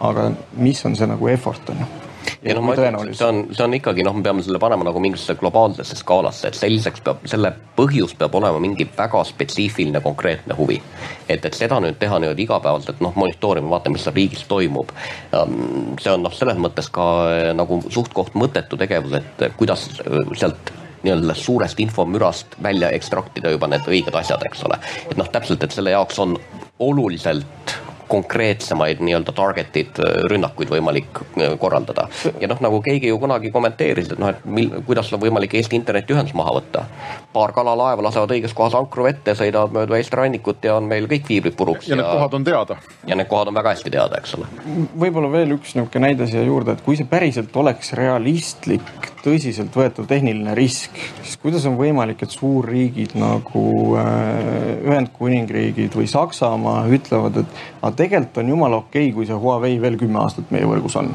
aga mis on see nagu effort on ju ja noh, ma ütlen, see on, see on ikkagi noh, me peame selle panema nagu mingisugusesse globaalsesse skaalasse, et selliseks peab, selle põhjus peab olema mingi väga spetsiifiline konkreetne huvi. et, et seda nüüd teha niimoodi igapäevaselt, noh, monitoorima, vaatame, mis seal riigis toimub. see on noh, selles mõttes ka eh, nagu suht-koht mõttetu tegevus, et kuidas eh, sealt nii-öelda suurest infomürast välja ekstraktida juba need õiged asjad, eks ole. et noh, täpselt, et selle jaoks on oluliselt konkreetsemaid nii-öelda target'id äh, rünnakuid võimalik äh, korraldada. ja noh, nagu keegi ju kunagi kommenteeris, et noh, et mil, kuidas on võimalik Eesti internetiühendus maha võtta. paar kalalaeva lasevad õiges kohas ankru vette, sõidavad mööda Eesti rannikut ja on meil kõik viibrid puruks. ja need kohad on teada. ja need kohad on väga hästi teada, eks ole. võib-olla veel üks niisugune näide siia juurde, et kui see päriselt oleks realistlik, tõsiseltvõetav tehniline risk, siis kuidas on võimalik, et suurriigid nagu äh, Ühendkuningriigid või Saksamaa ütlevad, et tegelikult on jumala okei okay,, kui see Huawei veel kümme aastat meie võrgus on.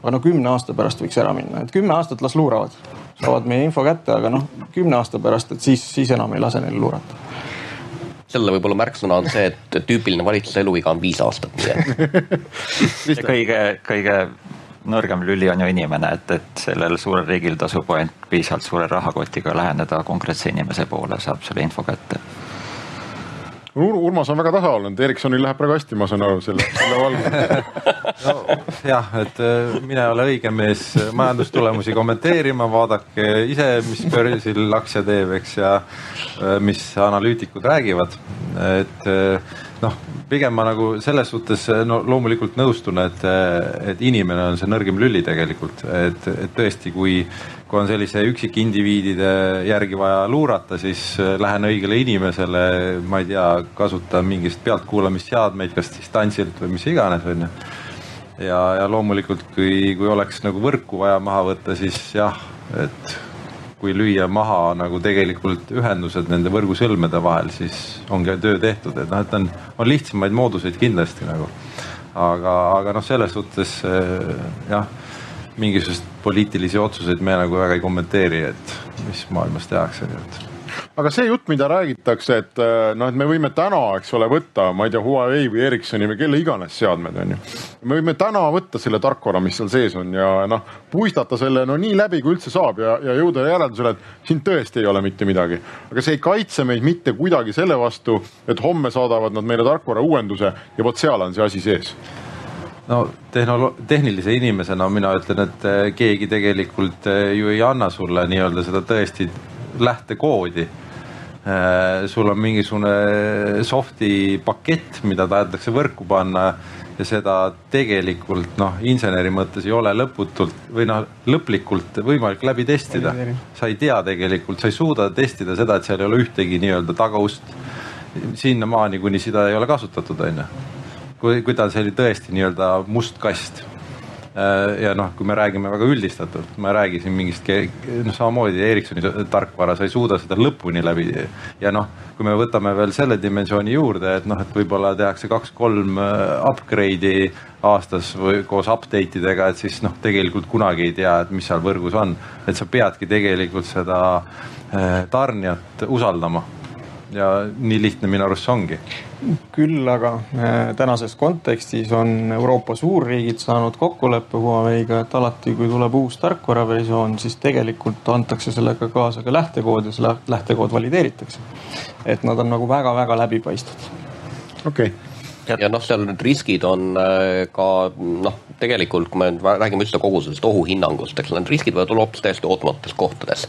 aga no kümne aasta pärast võiks ära minna, et kümme aastat las luuravad. saavad meie info kätte, aga noh, kümne aasta pärast, et siis, siis enam ei lase neil luurata selle võib-olla märksõna on see, et tüüpiline valitsuse eluiga on viis aastat, nii et. kõige, kõige nõrgem lüli on ju inimene, et, et sellel suurel riigil tasub ainult piisavalt suure rahakotiga läheneda konkreetse inimese poole, saab selle info kätte. Urmas on väga tasa olnud, Ericssonil läheb praegu hästi, ma saan aru selle, selle valguses no, jah, et äh, mina ei ole õige mees majandustulemusi kommenteerima, vaadake ise, mis börsil aktsia teeb, eks ja äh, mis analüütikud räägivad, et äh, noh, pigem ma nagu selles suhtes no loomulikult nõustun, et, et inimene on see nõrgem lüli tegelikult, et, et tõesti, kui kui on sellise üksikindiviidide järgi vaja luurata, siis äh, lähen õigele inimesele, ma ei tea, kasutan mingist pealtkuulamisseadmeid, kas distantsilt või mis iganes, on ju. ja, ja loomulikult, kui, kui oleks nagu võrku vaja maha võtta, siis jah, et kui lüüa maha nagu tegelikult ühendused nende võrgusõlmede vahel, siis ongi töö tehtud, et noh, et on, on lihtsamaid mooduseid kindlasti nagu. aga, aga noh, selles suhtes äh, jah mingisuguseid poliitilisi otsuseid me nagu väga ei kommenteeri, et mis maailmas tehakse, nii et aga see jutt, mida räägitakse, et äh, noh, et me võime täna, eks ole, võtta, ma ei tea, Huawei või Ericssoni või kelle iganes seadmed on ju. me võime täna võtta selle tarkvara, mis seal sees on ja noh, puistata selle no nii läbi, kui üldse saab ja, ja jõuda järeldusele, et siin tõesti ei ole mitte midagi. aga see ei kaitse meid mitte kuidagi selle vastu, et homme saadavad nad meile tarkvara uuenduse ja vot seal on see asi sees no tehnolo-, tehnilise inimesena mina ütlen, et eh, keegi tegelikult eh, ju ei anna sulle nii-öelda seda tõesti lähtekoodi. Eh, sul on mingisugune soft'i pakett, mida tahetakse võrku panna ja seda tegelikult noh, inseneri mõttes ei ole lõputult või noh, lõplikult võimalik läbi testida. sa ei tea tegelikult, sa ei suuda testida seda, et seal ei ole ühtegi nii-öelda tagaust sinnamaani, kuni seda ei ole kasutatud, on ju kui, kui ta selline tõesti nii-öelda must kast. Äh, ja noh, kui me räägime väga üldistatult, ma ei räägi siin mingist, noh samamoodi Ericssoni tarkvara, sa ei suuda seda lõpuni läbi ja noh, kui me võtame veel selle dimensiooni juurde, et noh, et võib-olla tehakse kaks-kolm äh, upgrade'i aastas või koos update idega, et siis noh, tegelikult kunagi ei tea, et mis seal võrgus on, et sa peadki tegelikult seda äh, tarnijat usaldama ja nii lihtne minu arust see ongi. küll aga äh, tänases kontekstis on Euroopa suurriigid saanud kokkuleppe Huawei'ga, et alati, kui tuleb uus tarkvaraversioon, siis tegelikult antakse sellega kaasa ka lähtekood ja see lähtekood valideeritakse. et nad on nagu väga-väga läbipaistvad. okei okay ja, noh, seal need riskid on äh, ka noh, tegelikult kui me räägime üldse kogu sellest ohuhinnangust, eks need riskid võivad olla hoopis täiesti ootamatutes kohtades.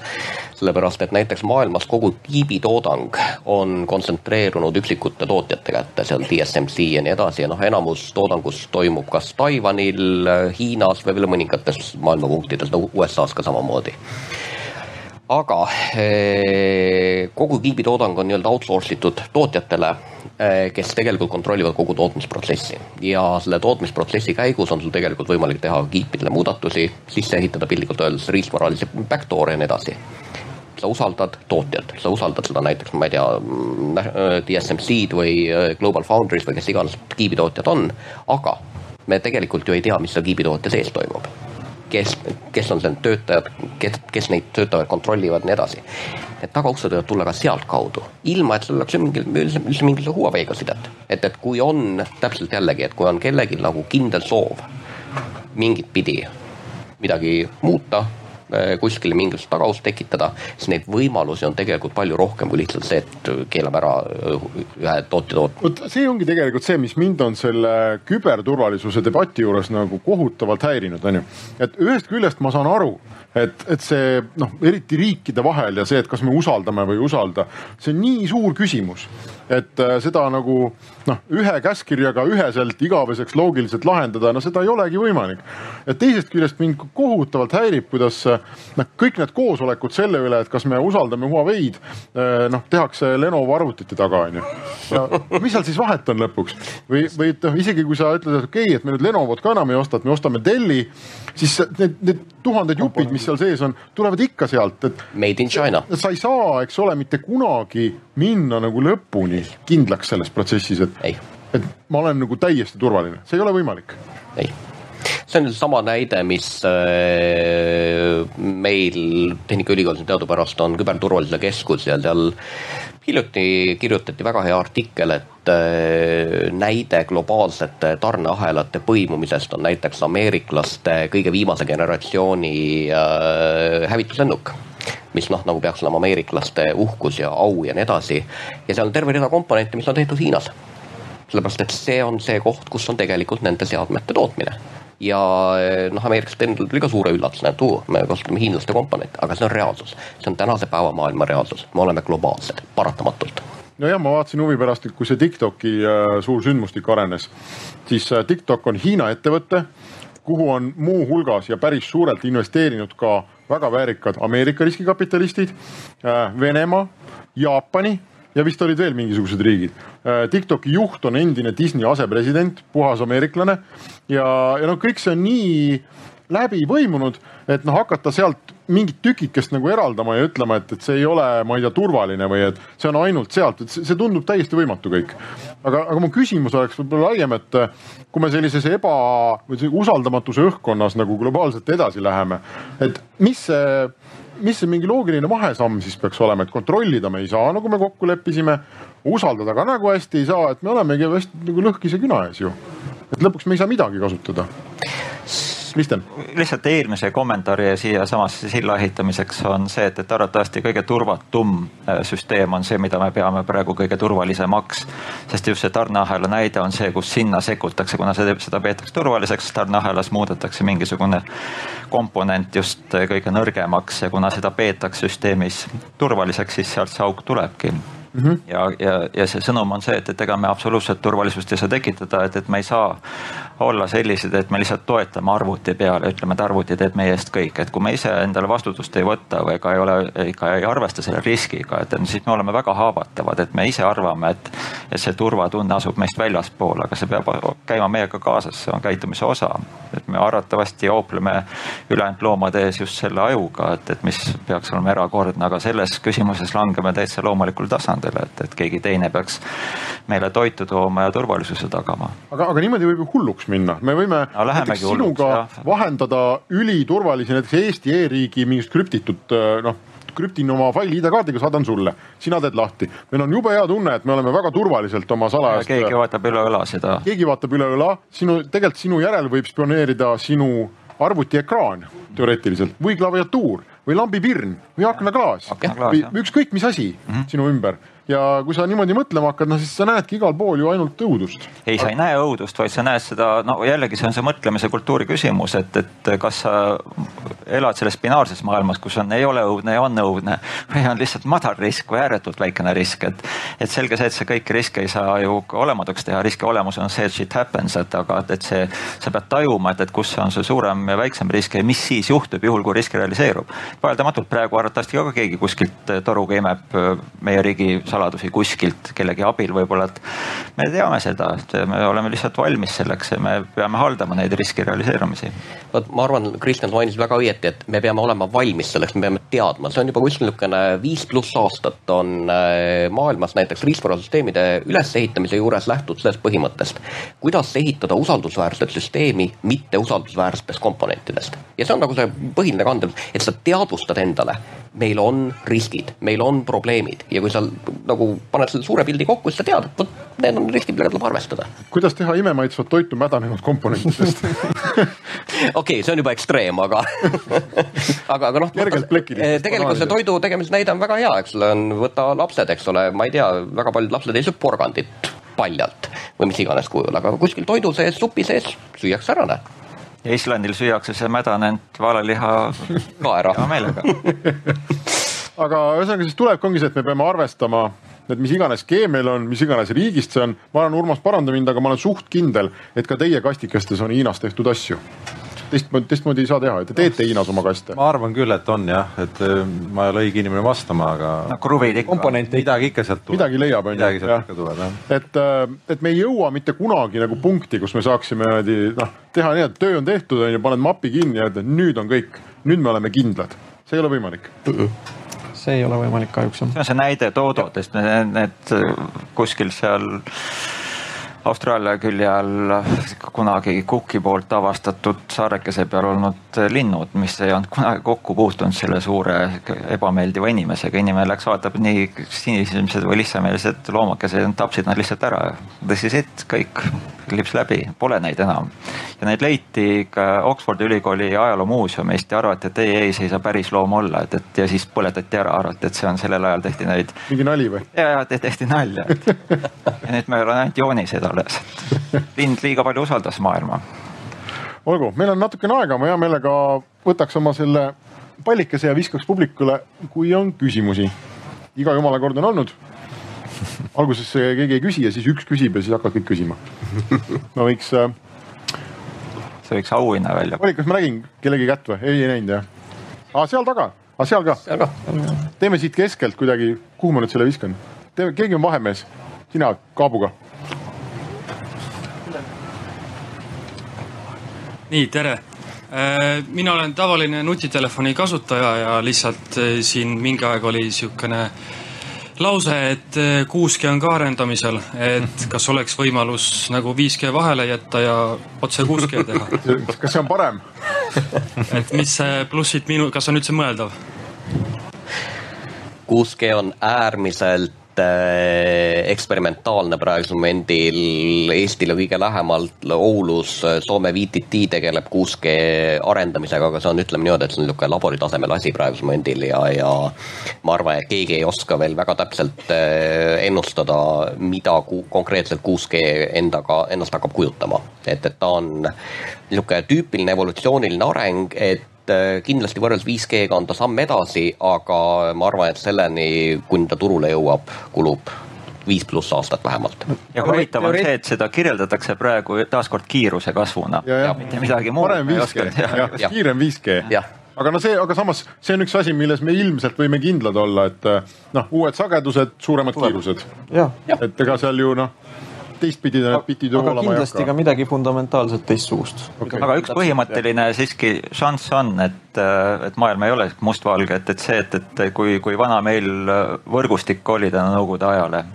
sellepärast, et näiteks maailmas kogu kiibitoodang on kontsentreerunud üksikute tootjate kätte, seal DSMC ja nii edasi ja noh, enamus toodangust toimub kas Taiwanil, Hiinas või veel mõningates maailma punktides, no USA-s ka samamoodi aga eh, kogu kiibitoodang on nii-öelda outsource itud tootjatele, eh, kes tegelikult kontrollivad kogu tootmisprotsessi. Ja selle tootmisprotsessi käigus on sul tegelikult võimalik teha kiipidele muudatusi, sisse ehitada piltlikult öeldes riistvaralisi backdoor'e ja nii edasi. Sa usaldad tootjat, sa usaldad seda näiteks, ma ei tea, mm, DSMC-d või eh, Global Foundries või kes iganes kiibitootjad on, aga me tegelikult ju ei tea, mis seal kiibitootja sees toimub kes, kes on need töötajad, kes, kes neid töötajaid kontrollivad, nii edasi. Need tagauksed võivad tulla ka sealtkaudu, ilma et sul oleks mingil, üldse, mingisuguse Huawei'ga sidet. et, et kui on täpselt jällegi, et kui on kellelgi nagu kindel soov mingit pidi midagi muuta kuskile mingisugust tagaust tekitada, siis neid võimalusi on tegelikult palju rohkem kui lihtsalt see, et keelame ära äh, ühe tootja tootmise. vot see ongi tegelikult see, mis mind on selle küberturvalisuse debati juures nagu kohutavalt häirinud, on ju. et ühest küljest ma saan aru et, et see noh, eriti riikide vahel ja see, et kas me usaldame või ei usalda, see on nii suur küsimus, et äh, seda nagu noh, ühe käskkirjaga üheselt igaveseks loogiliselt lahendada, no seda ei olegi võimalik. et teisest küljest mind kohutavalt häirib, kuidas noh, kõik need koosolekud selle üle, et kas me usaldame Huawei'd, äh, noh, tehakse Lenovo arvutite taga, onju. mis seal siis vahet on lõpuks või, või noh, isegi kui sa ütled, et okei okay,, et me nüüd Lenovot ka enam ei osta, et me ostame Delli, siis need, need tuhanded jupid, mis seal sees on, tulevad ikka sealt, et. Made in China. sa ei saa, eks ole, mitte kunagi minna nagu lõpuni kindlaks selles protsessis, et, et ma olen nagu täiesti turvaline, see ei ole võimalik. ei see on sama näide, mis äh, meil Tehnikaülikoolis teadupärast on küberturvalisuse keskus ja seal hiljuti kirjutati väga hea artikkel, et äh, näide globaalsete tarneahelate põimumisest on näiteks ameeriklaste kõige viimase generatsiooni äh, hävituslennuk mis noh, nagu peaks olema ameeriklaste uhkus ja au ja nii edasi. ja seal on terve rida komponente, mis on tehtud Hiinas. sellepärast, et see on see koht, kus on tegelikult nende seadmete tootmine ja noh, ameeriklastel endal tuli ka suure üllatusena, et oo, me kasutame hiinlaste komponente, aga see on reaalsus. see on tänase päeva maailma reaalsus, me oleme globaalsed, paratamatult nojah, ma vaatasin huvi pärast, et kui see Tiktoki äh, suur sündmustik arenes, siis äh, Tiktok on Hiina ettevõte, kuhu on muuhulgas ja päris suurelt investeerinud ka väga väärikad Ameerika riskikapitalistid, Venemaa, Jaapani ja vist olid veel mingisugused riigid. Äh, TikToki juht on endine Disney asepresident, puhas ameeriklane ja, ja noh, kõik see on nii läbi põimunud, et noh, hakata sealt mingit tükikest nagu eraldama ja ütlema, et, et see ei ole, ma ei tea, turvaline või et see on ainult sealt, et see, tundub täiesti võimatu kõik. aga, aga mu küsimus oleks võib-olla laiem, et kui me sellises eba või usaldamatuse õhkkonnas nagu globaalselt edasi läheme, et mis see mis see mingi loogiline vahesamm siis peaks olema, et kontrollida me ei saa, nagu me kokku leppisime, usaldada ka nagu hästi ei saa, et me olemegi hästi nagu lõhkise küna ees ju. et lõpuks me ei saa midagi kasutada Kristjan? lihtsalt eelmise kommentaari siiasamasse silla ehitamiseks on see, et, et arvatavasti kõige turvatum äh, süsteem on see, mida me peame praegu kõige turvalisemaks. sest just see tarneahela näide on see, kus sinna sekkutakse, kuna see, seda peetakse turvaliseks, tarneahelas muudetakse mingisugune komponent just kõige nõrgemaks ja kuna seda peetakse süsteemis turvaliseks, siis sealt see auk tulebki Mm -hmm. ja, ja, ja see sõnum on see, et, et ega me absoluutselt turvalisust ei saa tekitada, et, et me ei saa olla sellised, et me lihtsalt toetame arvuti peale, ütleme, et arvuti teeb meie eest kõik, et kui me ise endale vastutust ei võta või ega ei ole, ikka ei arvesta selle riskiga, et siis me oleme väga haavatavad, et me ise arvame, et, et see turvatunne asub meist väljaspool, aga see peab käima meiega kaasas, see on käitumise osa. et me arvatavasti joopleme ülejäänud loomade ees just selle ajuga, et, et mis peaks olema erakordne, aga selles küsimuses langeme täitsa loomulikul tasandil, et, et keegi teine peaks meile toitu tooma ja turvalisuse tagama. aga, aga niimoodi võib ju hulluks minna, me võime no, näiteks sinuga jah. vahendada üliturvalisi näiteks Eesti e-riigi mingit krüptitud noh krüptin oma faili ID-kaardiga, saadan sulle, sina teed lahti. meil on jube hea tunne, et me oleme väga turvaliselt oma salajast. keegi vaatab üle õla seda. keegi vaatab üle õla, sinu, tegelikult sinu järel võib spioneerida sinu arvutiekraan teoreetiliselt või klaviatuur või lambipirn või aknaklaas või ükskõik mis asi mm -hmm. sinu ümber ja kui sa niimoodi mõtlema hakkad, no siis sa näedki igal pool ju ainult õudust. ei, sa ei näe õudust, vaid sa näed seda, no jällegi see on see mõtlemise kultuuri küsimus, et, et kas sa elad selles binaarses maailmas, kus on, ei ole õudne ja on õudne või on lihtsalt madal risk või ääretult väikene risk, et. et selge see, et sa kõiki riske ei saa ju olematuks teha, riski olemus on see, et shit happens, et aga, et see, sa pead tajuma, et, et kus on see suurem ja väiksem risk ja mis siis juhtub, juhul kui risk realiseerub. vaieldamatult praegu arvatavasti ka keegi kuskilt toruga imeb meie riigi saladusi kuskilt kellegi abil võib-olla, et me teame seda, et me oleme lihtsalt valmis selleks ja me peame haldama neid riski realiseerumisi. vot ma arvan, Kristjan mainis väga õieti, et me peame olema valmis selleks, me peame teadma, see on juba kuskil niisugune viis pluss aastat on äh, maailmas näiteks riistvarasüsteemide ülesehitamise juures lähtutud sellest põhimõttest, kuidas ehitada usaldusväärset süsteemi mitteusaldusväärsetest komponentidest. ja see on nagu see põhiline kandev, et sa teadvustad endale, meil on riskid, meil on probleemid ja kui sa nagu paned selle suure pildi kokku, siis sa tead, et vot need on riskid, millega tuleb arvestada. kuidas teha imemaitsvat toitu mädanenud komponentidest okei okay,, see on juba ekstreem, aga aga, aga noh. Eh, tegelikult see toidu tegemise näide on väga hea, eks ole, on, võta lapsed, eks ole, ma ei tea, väga paljud lapsed ei söö porgandit paljalt või mis iganes kujul, aga kuskil toidu sees, supi sees süüakse ära, näed ja Islandil süüakse see mädanenud valeliha kaera hea meelega. Aga ühesõnaga siis tulebki, ongi see, et me peame arvestama, et mis iganes skeem meil on, mis iganes riigist see on. ma olen, Urmas, paranda mind, aga ma olen suht kindel, et ka teie kastikestes on Hiinas tehtud asju teistmoodi, teistmoodi ei saa teha, et te teete Hiinas oma kaste. ma arvan küll, et on jah, et äh, ma ei ole õige inimene vastama, aga. no kruvid ikka. midagi ikka sealt tuleb. midagi leiab, on ju. midagi sealt ikka tuleb jah. et, äh, et me ei jõua mitte kunagi nagu punkti, kus me saaksime niimoodi noh, teha nii, et töö on tehtud, on ju, paned mapi kinni ja ütled, nüüd on kõik, nüüd me oleme kindlad. see ei ole võimalik see ei ole võimalik kahjuks. see on see näide toodotest, need kuskil seal Austraalia külje all kunagi Cooki poolt avastatud saarekese peal olnud linnud, mis ei olnud kunagi kokku puutunud selle suure ebameeldiva inimesega. inimene läks, vaatab nii sinisilmsed või lihtsameelsed loomakesed, tapsid nad lihtsalt ära. This is it, kõik, klips läbi, pole neid enam. ja neid leiti ka Oxfordi ülikooli ajaloomuuseumist ja arvati, et ei, ei, see ei saa päris loom olla, et, et ja siis põletati ära, arvati, et see on sellel ajal tehti neid. mingi nali või? ja, ja tehti nalja, ja nüüd meil on ainult joonised alles. lind liiga palju usaldas maailma. Olgu, meil on natukene aega, ma hea meelega võtaks oma selle pallikese ja viskaks publikule, kui on küsimusi. iga jumala kord on olnud. alguses keegi ei küsi ja siis üks küsib ja siis hakkavad kõik küsima. ma võiks. Äh, see võiks auhinna välja. oli, kas ma nägin kellegi kätt või? ei, ei näinud jah. aa, seal taga, aa seal ka. seal ka. teeme siit keskelt kuidagi, kuhu ma nüüd selle viskan? teeme, keegi on vahemees, sina kaabuga nii, tere. mina olen tavaline nutitelefoni kasutaja ja lihtsalt siin mingi aeg oli niisugune lause, et 6G on ka arendamisel, et kas oleks võimalus nagu 5G vahele jätta ja otse 6G teha? kas see on parem? et mis see plussid minu, kas on üldse mõeldav? 6G on äärmiselt eksperimentaalne praegusel momendil Eestile kõige lähemalt Oulus Soome VTT tegeleb 6G arendamisega, aga see on, ütleme niimoodi, et see on niisugune laboritasemel asi praegusel momendil ja, ja ma arvan, et keegi ei oska veel väga täpselt ennustada, mida konkreetselt 6G endaga, endast hakkab kujutama. et, et ta on niisugune tüüpiline evolutsiooniline areng, et kindlasti võrreldes 5G-ga on ta samm edasi, aga ma arvan, et selleni, kuni ta turule jõuab, kulub viis pluss aastat vähemalt. ja huvitav on see, et seda kirjeldatakse praegu taaskord kiiruse kasvuna, mitte midagi muud. parem 5G, jah, kiirem 5G aga no see, aga samas see on üks asi, milles me ilmselt võime kindlad olla, et noh, uued sagedused, suuremad kiirused. et ega seal ju noh teistpidi bitid ju olema hakka. kindlasti ka midagi fundamentaalselt teistsugust. Okay.. aga üks põhimõtteline siiski šanss on, et, et maailm ei ole mustvalge, et, et see, et, et kui, kui vana meil võrgustik oli tänu Nõukogude ajale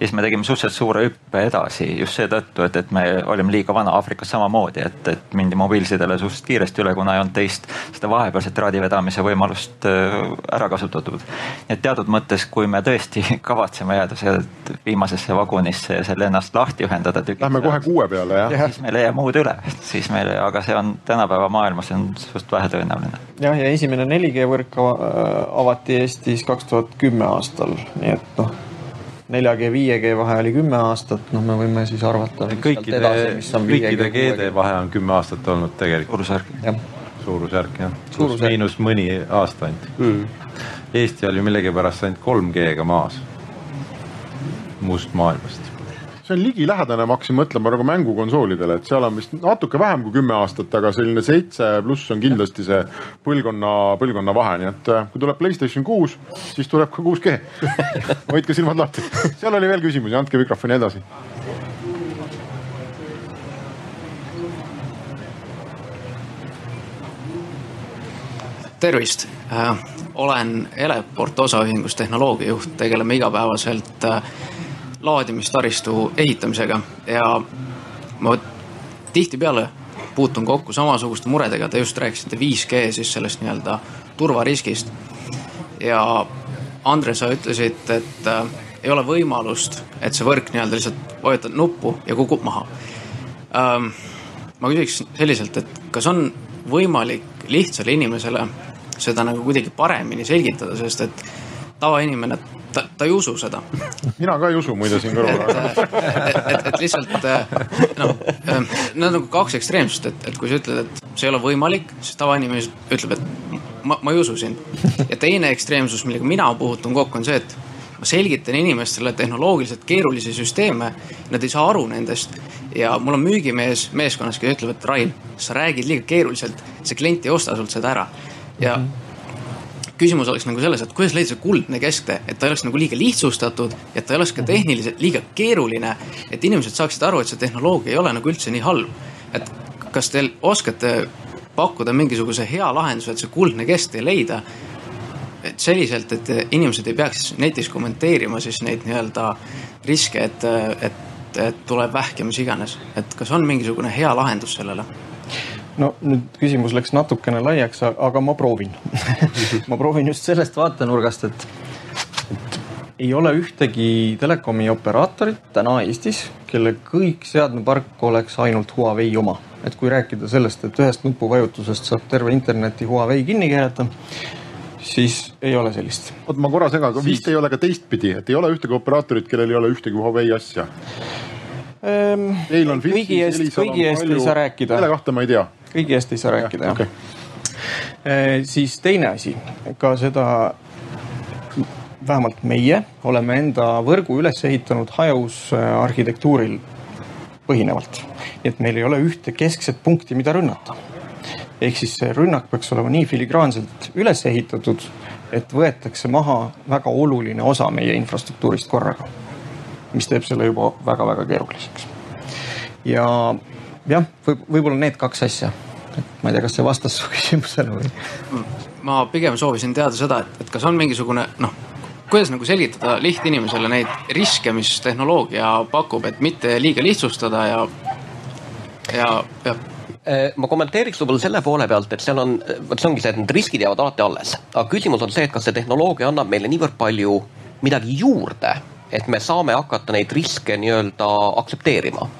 ja siis me tegime suhteliselt suure hüppe edasi just seetõttu, et, et me olime liiga vana Aafrikas samamoodi, et, et mindi mobiilsidele suhteliselt kiiresti üle, kuna ei olnud teist seda vahepealset traadi vedamise võimalust äh, ära kasutatud. nii et teatud mõttes, kui me tõesti kavatseme jääda sealt viimasesse vagunisse ja selle ennast lahti ühendada. Lähme kohe kuue peale jah ja.? siis meil ei jää muud üle, siis meil, aga see on tänapäeva maailmas on suht vähetõenäoline. jah, ja esimene 4G võrk avati Eestis kaks tuhat kümme aastal, nii et noh 4G, 5G vahe oli kümme aastat, noh, me võime siis arvata. kõikide, kõikide G-de vahe. on kümme aastat olnud tegelikult. suurusjärk. suurusjärk jah, pluss-miinus mõni aasta ainult. Mm.. Eesti oli millegipärast ainult 3G-ga maas. Muust maailmast see on ligilähedane, ma hakkasin mõtlema nagu mängukonsoolidele, et seal on vist natuke vähem kui kümme aastat, aga selline seitse pluss on kindlasti see põlvkonna, põlvkonna vahe, nii et äh, kui tuleb Playstation kuus, siis tuleb ka 6G hoidke silmad lahti. seal oli veel küsimusi, andke mikrofoni edasi. tervist äh,, olen Eleport osaühingus tehnoloogiajuht, tegeleme igapäevaselt äh, laadimistaristu ehitamisega ja ma tihtipeale puutun kokku samasuguste muredega, te just rääkisite 5G siis sellest nii-öelda turvariskist. ja Andre, sa ütlesid, et äh, ei ole võimalust, et see võrk nii-öelda lihtsalt vajutad nuppu ja kukub maha ähm,. ma küsiks selliselt, et kas on võimalik lihtsale inimesele seda nagu kuidagi paremini selgitada, sest et tavainimene ta, ta ei usu seda. mina ka ei usu muide siin kõrval. et, et, et lihtsalt noh, need on nagu kaks ekstreemsust, et, et kui sa ütled, et see ei ole võimalik, siis tavainimene ütleb, et ma, ma ei usu sind. ja teine ekstreemsus, millega mina puutun kokku, on see, et ma selgitan inimestele tehnoloogiliselt keerulisi süsteeme, nad ei saa aru nendest ja mul on müügimees meeskonnas, kes ütleb, et Rain, sa räägid liiga keeruliselt, see klient ei osta sult seda ära. ja mm -hmm küsimus oleks nagu selles, et kuidas leida see kuldne kesktee, et ta ei oleks nagu liiga lihtsustatud, et ta ei oleks ka tehniliselt liiga keeruline. et inimesed saaksid aru, et see tehnoloogia ei ole nagu üldse nii halb. et kas te oskate pakkuda mingisuguse hea lahenduse, et see kuldne kesktee leida? et selliselt, et inimesed ei peaks netis kommenteerima siis neid nii-öelda riske, et, et et, et tuleb vähk ja mis iganes, et kas on mingisugune hea lahendus sellele? No nüüd küsimus läks natukene laiaks, aga ma proovin ma proovin just sellest vaatenurgast, et, et ei ole ühtegi telekomi operaatorit täna Eestis, kelle kõik seadmepark oleks ainult Huawei oma. et kui rääkida sellest, et ühest nupuvajutusest saab terve interneti Huawei kinni keerata, siis ei ole sellist. oot, ma korra segan, aga vist ei ole ka teistpidi, et ei ole ühtegi operaatorit, kellel ei ole ühtegi Huawei asja ehm,. On kõigi eest ei saa rääkida. selle kohta ma ei tea. Kõigi eest ei saa rääkida jah okay. Ehm,. siis teine asi, ka seda vähemalt meie oleme enda võrgu üles ehitanud hajusarhitektuuril põhinevalt. nii et meil ei ole ühte keskset punkti, mida rünnata. ehk siis see rünnak peaks olema nii filigraanselt üles ehitatud, et võetakse maha väga oluline osa meie infrastruktuurist korraga. mis teeb selle juba väga-väga keeruliseks. ja jah, võib, võib-olla need kaks asja. et ma ei tea, kas see vastas su küsimusele või? ma pigem soovisin teada seda, et, et kas on mingisugune noh kuidas nagu selgitada lihtinimesele neid riske, mis tehnoloogia pakub, et mitte liiga lihtsustada ja, ja, ja äh, ma kommenteeriks võib-olla selle poole pealt, et seal on, vot see ongi see, et need riskid jäävad alati alles. aga küsimus on see, et kas see tehnoloogia annab meile niivõrd palju midagi juurde, et me saame hakata neid riske nii-öelda aktsepteerima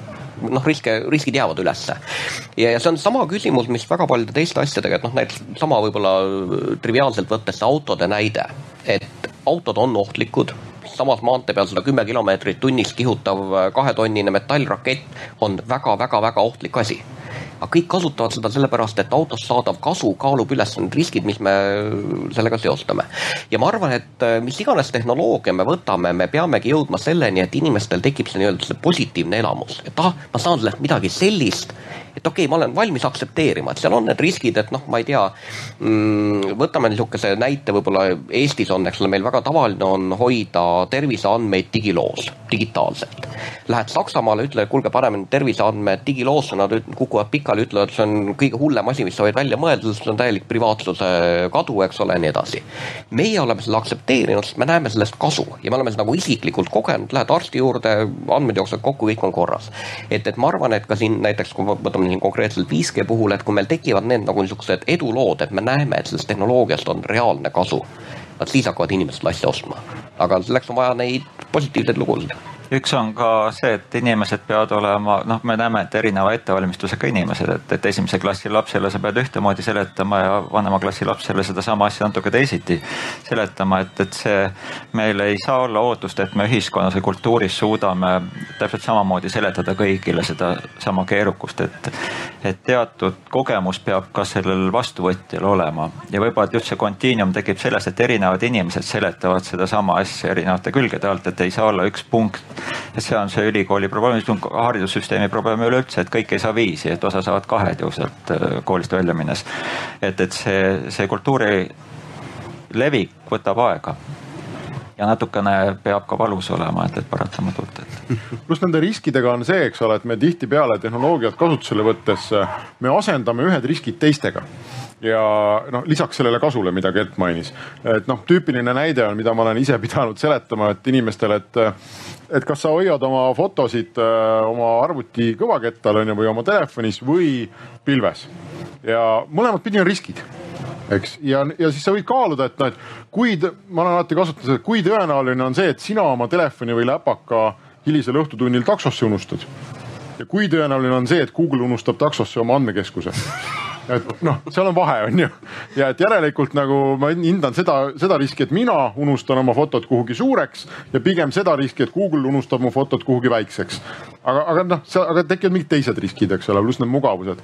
noh, riske, riskid jäävad ülesse. ja, ja see on sama küsimus, mis väga paljude teiste asjadega, et noh, näiteks sama võib-olla triviaalselt võttes see autode näide, et autod on ohtlikud samas maantee peal sada kümme kilomeetrit tunnis kihutav kahetonnine metallrakett on väga-väga-väga ohtlik asi aga kõik kasutavad seda sellepärast, et autost saadav kasu kaalub üles need riskid, mis me sellega seostame. ja ma arvan, et mis iganes tehnoloogia me võtame, me peamegi jõudma selleni, et inimestel tekib see nii-öelda see positiivne elamus, et ah, ma saan sellest midagi sellist et okei okay,, ma olen valmis aktsepteerima, et seal on need riskid, et noh, ma ei tea mm,. võtame niisuguse näite, võib-olla Eestis on, eks ole, meil väga tavaline on hoida terviseandmeid digiloos, digitaalselt. Lähed Saksamaale, ütle, kuulge, paneme terviseandmed digiloosse, nad kukuvad pikali, ütlevad, see on kõige hullem asi, mis sa võid välja mõelda, sest see on täielik privaatsuse kadu, eks ole, ja nii edasi. meie oleme selle aktsepteerinud, sest me näeme sellest kasu ja me oleme seda nagu isiklikult kogenud, lähed arsti juurde, andmed jooksevad kokku, kõik on korras. et, et ma arvan, et ka siin näiteks, kui võtame siin konkreetselt 5G puhul, et kui meil tekivad need nagu niisugused edulood, et me näeme, et sellest tehnoloogiast on reaalne kasu, vaat siis hakkavad inimesed asja ostma. aga selleks on vaja neid positiivseid lugusid üks on ka see, et inimesed peavad olema, noh, me näeme, et erineva ettevalmistusega inimesed, et, et esimese klassi lapsele sa pead ühtemoodi seletama ja vanema klassi lapsele sedasama asja natuke teisiti seletama, et, et see, meil ei saa olla ootust, et me ühiskonnas või kultuuris suudame täpselt samamoodi seletada kõigile sedasama keerukust, et, et teatud kogemus peab ka sellel vastuvõtjal olema. Ja võib-olla just see kontiinum tekib sellest, et erinevad inimesed seletavad sedasama asja erinevate külgede alt, et ei saa olla üks punkt et see on see ülikooli probleem, see on haridussüsteemi probleem üleüldse, et kõik ei saa viisi, et osa saavad kahed ju sealt äh, koolist välja minnes. et, et see, see kultuuri levik võtab aega ja natukene peab ka valus olema, et, et paratamatult, et. pluss nende riskidega on see, eks ole, et me tihtipeale tehnoloogiat kasutusele võttes, me asendame ühed riskid teistega ja noh, lisaks sellele kasule, mida Kert mainis, et noh, tüüpiline näide on, mida ma olen ise pidanud seletama, et inimestele, et et kas sa hoiad oma fotosid äh, oma arvuti kõvakettal on ju või oma telefonis või pilves. ja mõlemat pidi on riskid eks, ja, ja siis sa võid kaaluda, et noh, et kui, ma olen alati kasutanud seda, kui tõenäoline on see, et sina oma telefoni või läpaka hilisel õhtutunnil taksosse unustad. ja kui tõenäoline on see, et Google unustab taksosse oma andmekeskuse et noh, seal on vahe, on ju. ja et järelikult nagu ma hindan seda, seda riski, et mina unustan oma fotod kuhugi suureks ja pigem seda riski, et Google unustab mu fotod kuhugi väikseks. Aga, aga noh, aga tekivad mingid teised riskid, eks ole, pluss need mugavused.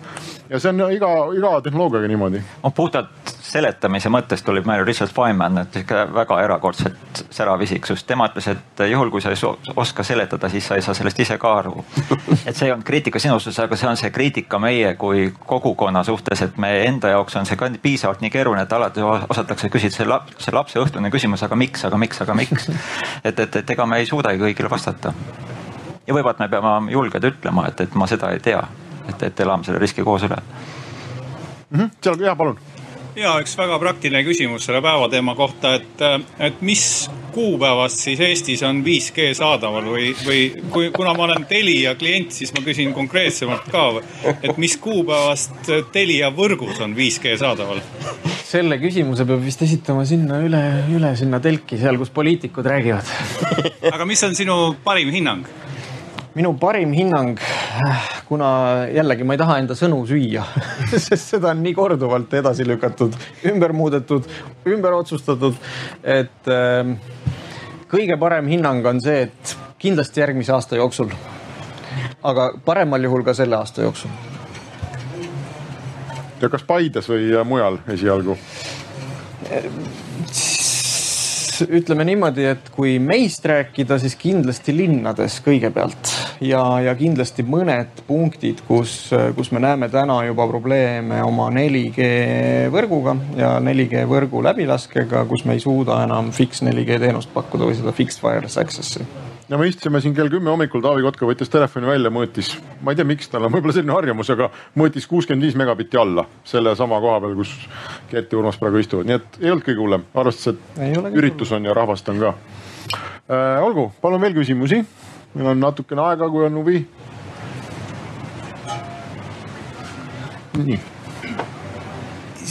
ja see on iga, iga tehnoloogiaga niimoodi. no puhtalt seletamise mõttes tuli meile Richard Feynman, et sihuke väga erakordselt särav isiksus. tema ütles, et juhul kui sa ei oska seletada, siis sa ei saa sellest ise ka aru. et see ei olnud kriitika sinu suhtes, aga see on see kriitika meie kui kogukonna suhtes, et meie enda jaoks on see ka piisavalt nii keeruline, et alati osatakse küsida see laps, see lapse õhtune küsimus, aga miks, aga miks, aga miks. et, et, et ega me ei suudagi kõigile vastata. Ja võib-olla me peame julged ütlema, et, et ma seda ei tea, et, et elame selle riski koos üle mm. -hmm. seal, jaa, palun ja üks väga praktiline küsimus selle päevateema kohta, et, et mis kuupäevast siis Eestis on 5G saadaval või, või kui, kuna ma olen Telia klient, siis ma küsin konkreetsemalt ka, et mis kuupäevast Telia võrgus on 5G saadaval? selle küsimuse peab vist esitama sinna üle, üle sinna telki, seal, kus poliitikud räägivad. aga mis on sinu parim hinnang? Minu parim hinnang, kuna jällegi ma ei taha enda sõnu süüa sest seda on nii korduvalt edasi lükatud, ümber muudetud, ümber otsustatud, et äh, kõige parem hinnang on see, et kindlasti järgmise aasta jooksul. aga paremal juhul ka selle aasta jooksul. ja kas Paides või mujal esialgu? ütleme niimoodi, et kui meist rääkida, siis kindlasti linnades kõigepealt ja, ja kindlasti mõned punktid, kus, kus me näeme täna juba probleeme oma 4G võrguga ja 4G võrgu läbilaskega, kus me ei suuda enam fix 4G teenust pakkuda või seda fixed wireless access'i ja me istusime siin kell kümme hommikul, Taavi Kotka võttis telefoni välja, mõõtis, ma ei tea, miks tal on võib-olla selline harjumus, aga mõõtis kuuskümmend viis megabitti alla sellesama koha peal, kus Gert ja Urmas praegu istuvad, nii et ei olnud kõige hullem, arvestades, et üritus on ja rahvast on ka äh,. olgu, palun veel küsimusi. Meil on natukene aega, kui on huvi. nii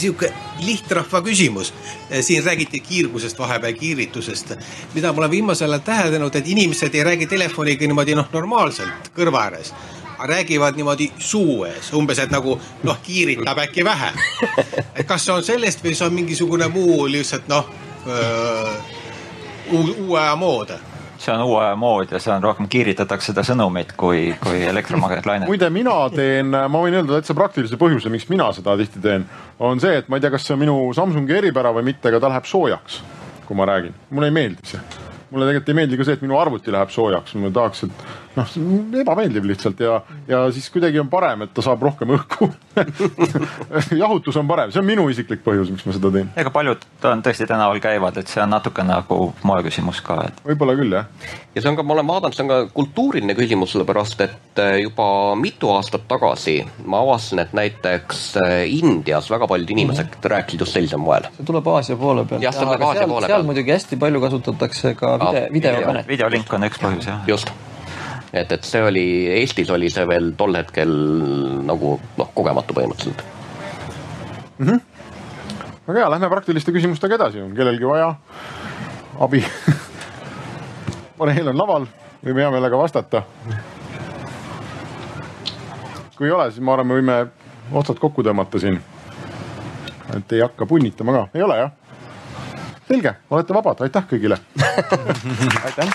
sihuke lihtrahva küsimus. siin räägiti kiirgusest, vahepeal kiiritusest. mida ma olen viimasel ajal täheldanud, et inimesed ei räägi telefoniga niimoodi noh, normaalselt kõrva ääres räägivad niimoodi suu ees, umbes, et nagu noh, kiiritab äkki vähe. et kas see on sellest või see on mingisugune muu lihtsalt noh, uue aja mood see on uue aja mood ja see on rohkem kiiritatakse seda sõnumit kui, kui elektromagnetlaine. muide, mina teen, ma võin öelda täitsa praktilise põhjuse, miks mina seda tihti teen, on see, et ma ei tea, kas see on minu Samsungi eripära või mitte, aga ta läheb soojaks, kui ma räägin, mulle ei meeldi see. Mulle tegelikult ei meeldi ka see, et minu arvuti läheb soojaks, ma tahaks, et noh, see on ebameeldiv lihtsalt ja, ja siis kuidagi on parem, et ta saab rohkem õhku jahutus on parem, see on minu isiklik põhjus, miks ma seda teen. ega paljud on tõesti tänaval käivad, et see on natuke nagu moeküsimus ka et.... võib-olla küll jah. ja see on ka, ma olen vaadanud, see on ka kultuuriline küsimus, sellepärast et äh, juba mitu aastat tagasi ma avastasin, et näiteks äh, Indias väga paljud inimesed mm -hmm. rääkisid just sellisel moel. see tuleb Aasia poole pealt. jah, see tuleb Aasia poole pealt. seal muidugi hästi palju kasutatakse ka video, videokõnet. videolink on üks põhjus jah. just et, et see oli, Eestis oli see veel tol hetkel nagu noh, kogematu põhimõtteliselt mm. -hmm. väga hea, lähme praktiliste küsimustega edasi, on kellelgi vaja abi paneel on laval, võime hea meelega vastata. kui ei ole, siis ma arvan, me võime otsad kokku tõmmata siin. et ei hakka punnitama ka, ei ole jah? selge, olete vabad, aitäh kõigile aitäh.